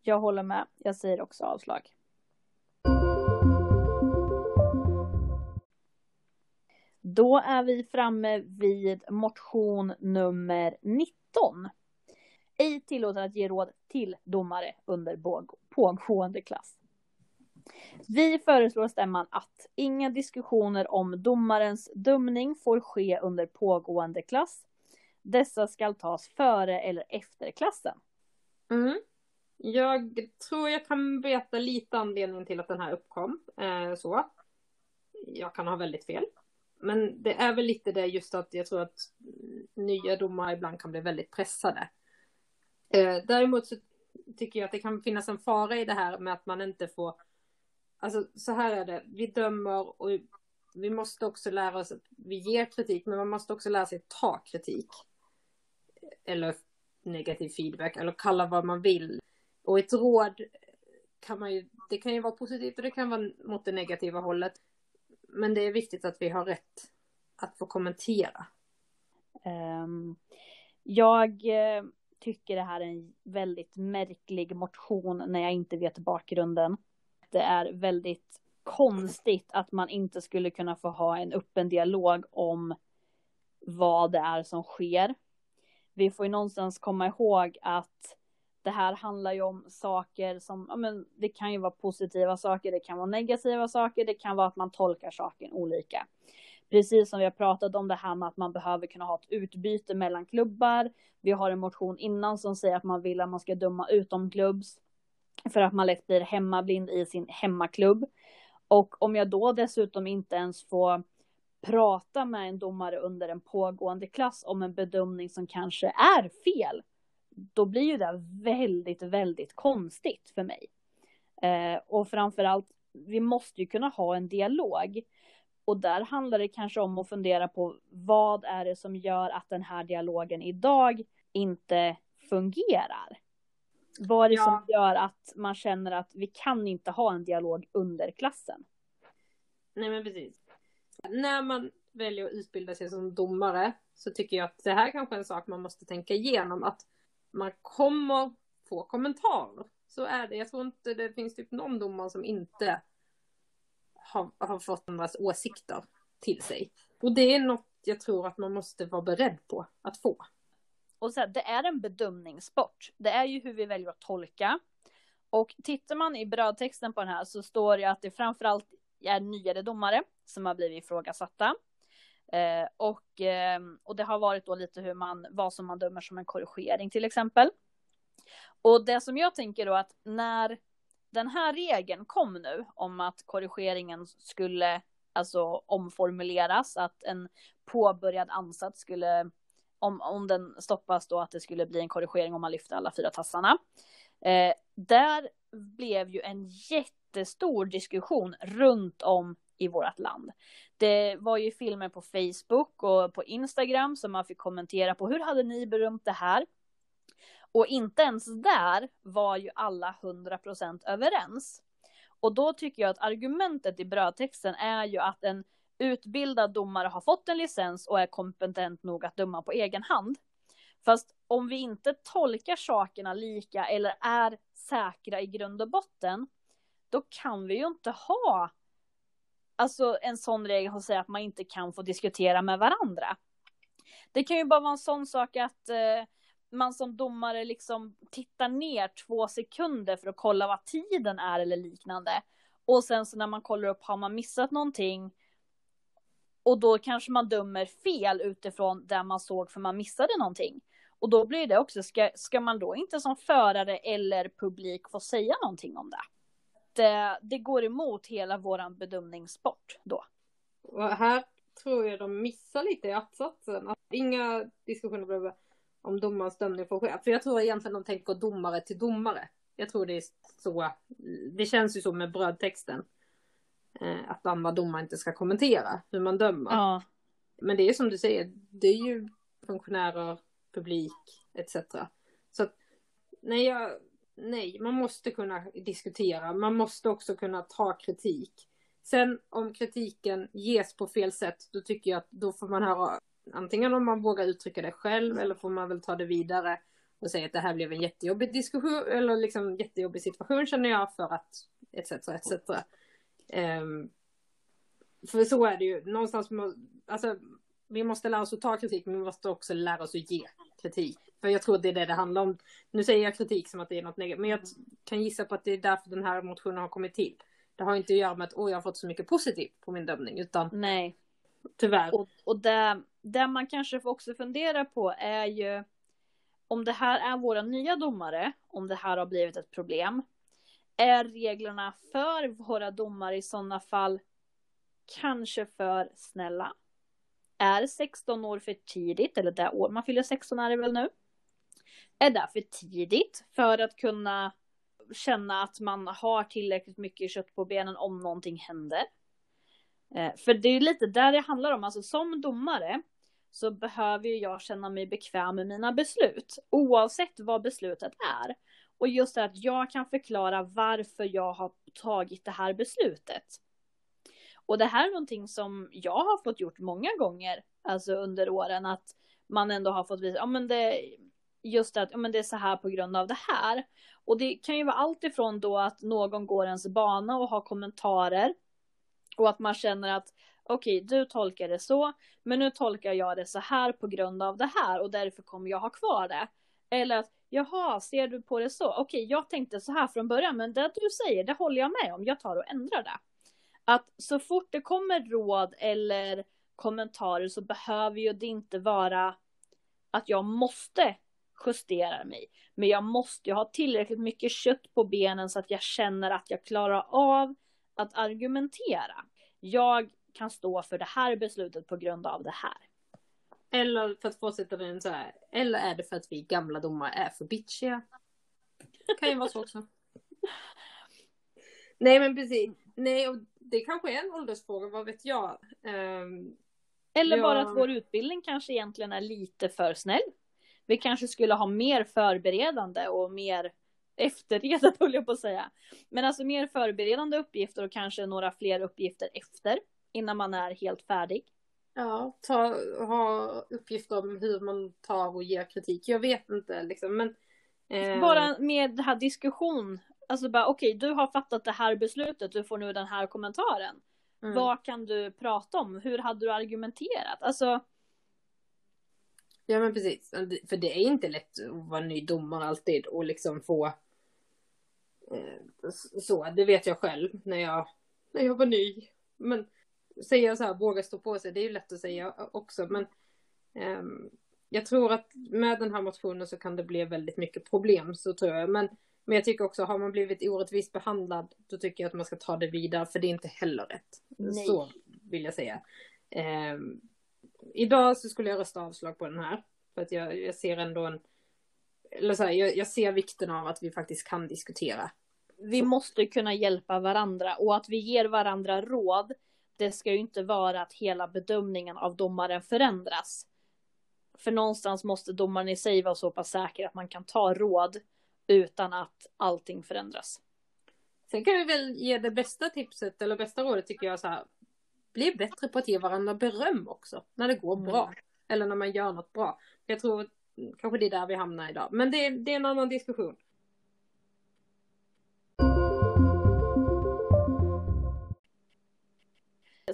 A: Jag håller med. Jag säger också avslag. Då är vi framme vid motion nummer 19. Ej tillåtet att ge råd till domare under pågående klass. Vi föreslår stämman att inga diskussioner om domarens dömning får ske under pågående klass. Dessa skall tas före eller efter klassen.
B: Mm. Jag tror jag kan veta lite anledningen till att den här uppkom. Eh, så. Jag kan ha väldigt fel. Men det är väl lite det just att jag tror att nya domare ibland kan bli väldigt pressade. Eh, däremot så tycker jag att det kan finnas en fara i det här med att man inte får Alltså så här är det, vi dömer och vi måste också lära oss att vi ger kritik, men man måste också lära sig ta kritik. Eller negativ feedback, eller kalla vad man vill. Och ett råd kan man ju, det kan ju vara positivt och det kan vara mot det negativa hållet. Men det är viktigt att vi har rätt att få kommentera.
A: Um, jag eh, tycker det här är en väldigt märklig motion när jag inte vet bakgrunden det är väldigt konstigt att man inte skulle kunna få ha en öppen dialog om vad det är som sker. Vi får ju någonstans komma ihåg att det här handlar ju om saker som, ja men det kan ju vara positiva saker, det kan vara negativa saker, det kan vara att man tolkar saken olika. Precis som vi har pratat om det här med att man behöver kunna ha ett utbyte mellan klubbar. Vi har en motion innan som säger att man vill att man ska döma utomklubbs. För att man lätt blir hemmablind i sin hemmaklubb. Och om jag då dessutom inte ens får prata med en domare under en pågående klass om en bedömning som kanske är fel. Då blir ju det väldigt, väldigt konstigt för mig. Eh, och framförallt, vi måste ju kunna ha en dialog. Och där handlar det kanske om att fundera på vad är det som gör att den här dialogen idag inte fungerar? Vad är det ja. som gör att man känner att vi kan inte ha en dialog under klassen?
B: Nej men precis. När man väljer att utbilda sig som domare så tycker jag att det här kanske är en sak man måste tänka igenom. Att man kommer få kommentarer. Så är det. Jag tror inte det finns typ någon domare som inte har, har fått andras åsikter till sig. Och det är något jag tror att man måste vara beredd på att få.
A: Och så här, det är en bedömningssport. Det är ju hur vi väljer att tolka. Och tittar man i brödtexten på den här så står det att det framförallt är nyare domare som har blivit ifrågasatta. Eh, och, eh, och det har varit då lite hur man, vad som man dömer som en korrigering till exempel. Och det som jag tänker då att när den här regeln kom nu om att korrigeringen skulle alltså omformuleras, att en påbörjad ansats skulle, om, om den stoppas då, att det skulle bli en korrigering om man lyfter alla fyra tassarna. Eh, där blev ju en jättestor diskussion runt om i vårt land. Det var ju filmer på Facebook och på Instagram som man fick kommentera på. Hur hade ni berömt det här? Och inte ens där var ju alla 100% överens. Och då tycker jag att argumentet i brödtexten är ju att en utbildad domare har fått en licens och är kompetent nog att döma på egen hand. Fast om vi inte tolkar sakerna lika eller är säkra i grund och botten, då kan vi ju inte ha alltså en sån regel som säger att man inte kan få diskutera med varandra. Det kan ju bara vara en sån sak att eh, man som domare liksom tittar ner två sekunder för att kolla vad tiden är eller liknande. Och sen så när man kollar upp har man missat någonting. Och då kanske man dömer fel utifrån det man såg för man missade någonting. Och då blir det också, ska, ska man då inte som förare eller publik få säga någonting om det? Det, det går emot hela våran bedömningssport då.
B: Och här tror jag de missar lite i att-satsen. Inga diskussioner behöver om domarens dömning får ske. För jag tror egentligen de tänker domare till domare. Jag tror det är så. Det känns ju så med brödtexten. Eh, att andra domare inte ska kommentera hur man dömer.
A: Ja.
B: Men det är som du säger, det är ju funktionärer, publik etc. Så att, nej, jag, nej, man måste kunna diskutera. Man måste också kunna ta kritik. Sen om kritiken ges på fel sätt, då tycker jag att då får man höra antingen om man vågar uttrycka det själv eller får man väl ta det vidare och säga att det här blev en jättejobbig diskussion eller liksom jättejobbig situation känner jag för att etc. etc. Um, för så är det ju, någonstans, alltså vi måste lära oss att ta kritik men vi måste också lära oss att ge kritik. För jag tror det är det det handlar om. Nu säger jag kritik som att det är något negativt men jag kan gissa på att det är därför den här motionen har kommit till. Det har inte att göra med att åh jag har fått så mycket positivt på min dömning utan
A: Nej.
B: Tyvärr.
A: Och, och det, det man kanske också funderar på är ju om det här är våra nya domare, om det här har blivit ett problem. Är reglerna för våra domare i sådana fall kanske för snälla? Är 16 år för tidigt, eller det år man fyller 16 är det väl nu? Är det för tidigt för att kunna känna att man har tillräckligt mycket kött på benen om någonting händer? Eh, för det är lite där det handlar om, alltså som domare så behöver jag känna mig bekväm med mina beslut, oavsett vad beslutet är. Och just det att jag kan förklara varför jag har tagit det här beslutet. Och det här är någonting som jag har fått gjort många gånger, alltså under åren, att man ändå har fått visa, ja men det, just det att, ja men det är så här på grund av det här. Och det kan ju vara allt ifrån då att någon går ens bana och har kommentarer och att man känner att okej, okay, du tolkar det så, men nu tolkar jag det så här på grund av det här och därför kommer jag ha kvar det. Eller att jaha, ser du på det så? Okej, okay, jag tänkte så här från början, men det du säger, det håller jag med om. Jag tar och ändrar det. Att så fort det kommer råd eller kommentarer så behöver ju det inte vara att jag måste justera mig. Men jag måste ju ha tillräckligt mycket kött på benen så att jag känner att jag klarar av att argumentera. Jag kan stå för det här beslutet på grund av det här.
B: Eller för att fortsätta med en så här. Eller är det för att vi gamla domare är för bitchiga? Det kan ju vara så också. Nej men precis. Nej och det kanske är en åldersfråga, vad vet jag. Um,
A: Eller jag... bara att vår utbildning kanske egentligen är lite för snäll. Vi kanske skulle ha mer förberedande och mer efterredet *laughs* höll jag på att säga. Men alltså mer förberedande uppgifter och kanske några fler uppgifter efter innan man är helt färdig.
B: Ja, ta, ha uppgifter om hur man tar och ger kritik. Jag vet inte liksom men.
A: Eh... Bara med det här diskussion. Alltså bara okej, okay, du har fattat det här beslutet, du får nu den här kommentaren. Mm. Vad kan du prata om? Hur hade du argumenterat? Alltså.
B: Ja men precis, för det är inte lätt att vara ny domare alltid och liksom få Eh, så, det vet jag själv när jag, när jag var ny. Men säga så här, våga stå på sig, det är ju lätt att säga också, men um, jag tror att med den här motionen så kan det bli väldigt mycket problem, så tror jag. Men, men jag tycker också, har man blivit orättvist behandlad, då tycker jag att man ska ta det vidare, för det är inte heller rätt. Nej. Så vill jag säga. Um, idag så skulle jag rösta avslag på den här, för att jag, jag ser ändå en, eller så här, jag, jag ser vikten av att vi faktiskt kan diskutera
A: vi måste kunna hjälpa varandra och att vi ger varandra råd. Det ska ju inte vara att hela bedömningen av domaren förändras. För någonstans måste domaren i sig vara så pass säker att man kan ta råd utan att allting förändras.
B: Sen kan vi väl ge det bästa tipset eller bästa rådet tycker jag så här. Bli bättre på att ge varandra beröm också när det går mm. bra. Eller när man gör något bra. Jag tror kanske det är där vi hamnar idag. Men det, det är en annan diskussion.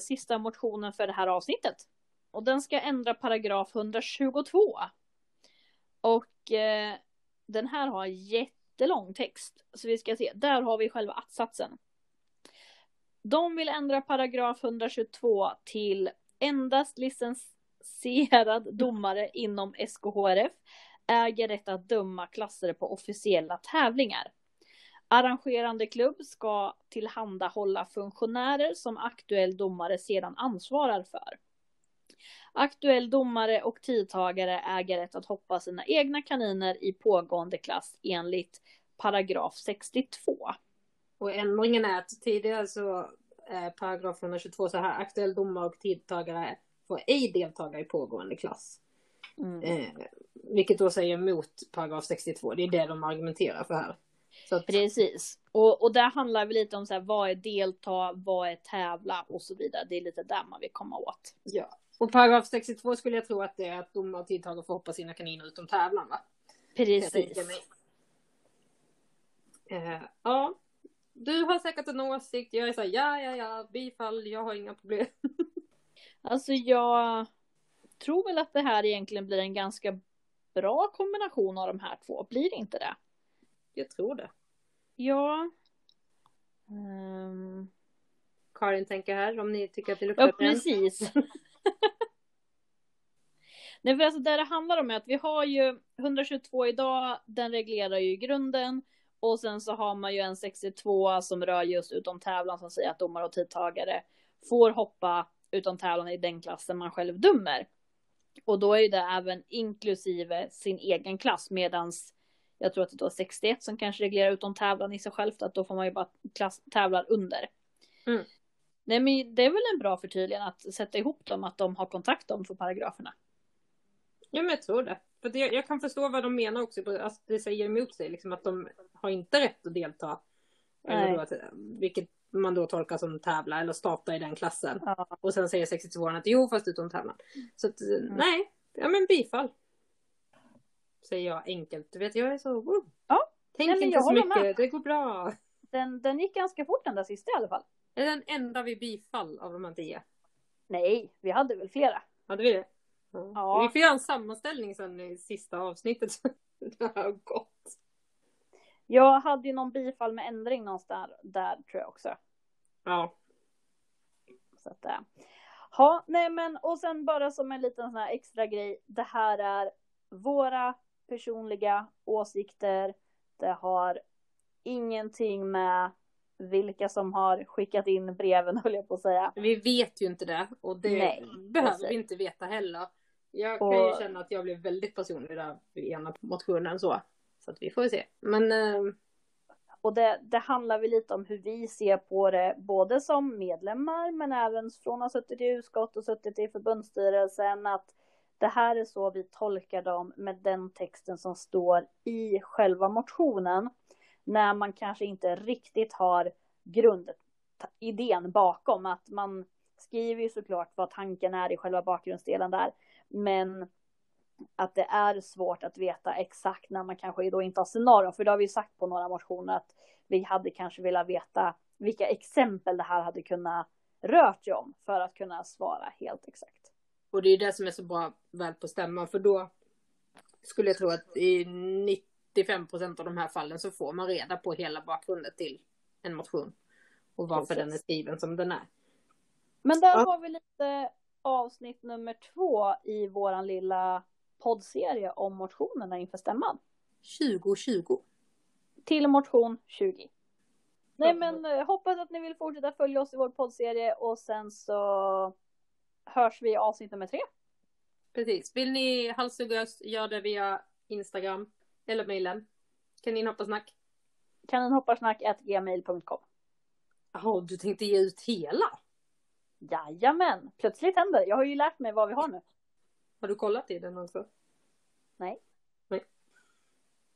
A: sista motionen för det här avsnittet. Och den ska ändra paragraf 122. Och eh, den här har jättelång text. Så vi ska se, där har vi själva attsatsen. De vill ändra paragraf 122 till endast licensierad domare inom SKHRF äger rätt att döma klasser på officiella tävlingar. Arrangerande klubb ska tillhandahålla funktionärer som aktuell domare sedan ansvarar för. Aktuell domare och tidtagare äger rätt att hoppa sina egna kaniner i pågående klass enligt paragraf 62.
B: Och ändringen är att tidigare så är paragraf 122 så här aktuell domare och tidtagare får ej deltaga i pågående klass. Mm. Eh, vilket då säger emot paragraf 62, det är det de argumenterar för här.
A: Att... Precis. Och, och där handlar det lite om så här, vad är delta, vad är tävla och så vidare. Det är lite där man vill komma åt.
B: Ja. Och paragraf 62 skulle jag tro att det är att domare och tidtagare får hoppa sina kaniner utom tävlan va?
A: Precis.
B: Eh, ja. Du har säkert en åsikt. Jag är såhär, ja, ja, ja, bifall, jag har inga problem. *laughs*
A: alltså jag tror väl att det här egentligen blir en ganska bra kombination av de här två. Blir det inte det?
B: Jag tror det.
A: Ja. Um...
B: Karin tänker här om ni tycker att det
A: luktar Ja, precis. *laughs* Nej, för alltså det det handlar om är att vi har ju 122 idag, den reglerar ju grunden. Och sen så har man ju en 62 som rör just utom tävlan som säger att domare och tidtagare får hoppa utom tävlan i den klassen man själv dömer. Och då är ju det även inklusive sin egen klass medans jag tror att det då är 61 som kanske reglerar utom tävlan i sig självt, att då får man ju bara klass, tävlar under. Mm. Nej men det är väl en bra förtydligande att sätta ihop dem, att de har kontakt de två paragraferna.
B: Ja men jag tror det. För jag, jag kan förstå vad de menar också, alltså, det säger emot sig, liksom att de har inte rätt att delta. Eller då, vilket man då tolkar som tävla eller starta i den klassen. Ja. Och sen säger 62 att jo fast utom tävlan. Så att, mm. nej, ja men bifall säger jag enkelt. Du vet, jag är så... Wow. Ja. Tänk Nej, inte så mycket, med. det går bra.
A: Den, den gick ganska fort den där sista i alla fall.
B: Är den enda vid bifall av de här tio?
A: Nej, vi hade väl flera.
B: Hade vi det? Ja. ja. Vi får göra en sammanställning sen i sista avsnittet. *laughs* det har gått.
A: Jag hade ju någon bifall med ändring någonstans där, tror jag också.
B: Ja.
A: Så att, äh. Ja, nej men och sen bara som en liten sån här extra grej. Det här är våra personliga åsikter. Det har ingenting med vilka som har skickat in breven *laughs* höll jag på att säga.
B: Vi vet ju inte det och det Nej, behöver precis. vi inte veta heller. Jag kan och... ju känna att jag blev väldigt personlig där vid ena motionen så. Så att vi får se. Men... Eh...
A: Och det, det handlar väl lite om hur vi ser på det, både som medlemmar men även från att ha suttit i utskott och suttit i förbundsstyrelsen. Att det här är så vi tolkar dem med den texten som står i själva motionen. När man kanske inte riktigt har grundidén bakom. Att man skriver ju såklart vad tanken är i själva bakgrundsdelen där. Men att det är svårt att veta exakt när man kanske då inte har scenarion. För det har vi sagt på några motioner att vi hade kanske velat veta vilka exempel det här hade kunnat rört sig om för att kunna svara helt exakt.
B: Och det är det som är så bra väl på stämman för då skulle jag tro att i 95 procent av de här fallen så får man reda på hela bakgrunden till en motion. Och varför Precis. den är skriven som den är.
A: Men där
B: Ja.
A: har vi lite avsnitt nummer två i våran lilla poddserie om motionerna inför stämman.
B: 2020.
A: Till motion 20. Nej men eh, hoppas att ni vill fortsätta följa oss i vår poddserie och sen så hörs vi i avsnitt nummer tre.
B: Precis. Vill ni halshugga oss, gör det via Instagram eller mejlen. Kaninhopparsnack.
A: Kaninhopparsnack.gmail.com
B: Jaha, du tänkte ge ut hela?
A: Jajamän, plötsligt händer det. Jag har ju lärt mig vad vi har nu.
B: Har du kollat i den också?
A: Nej.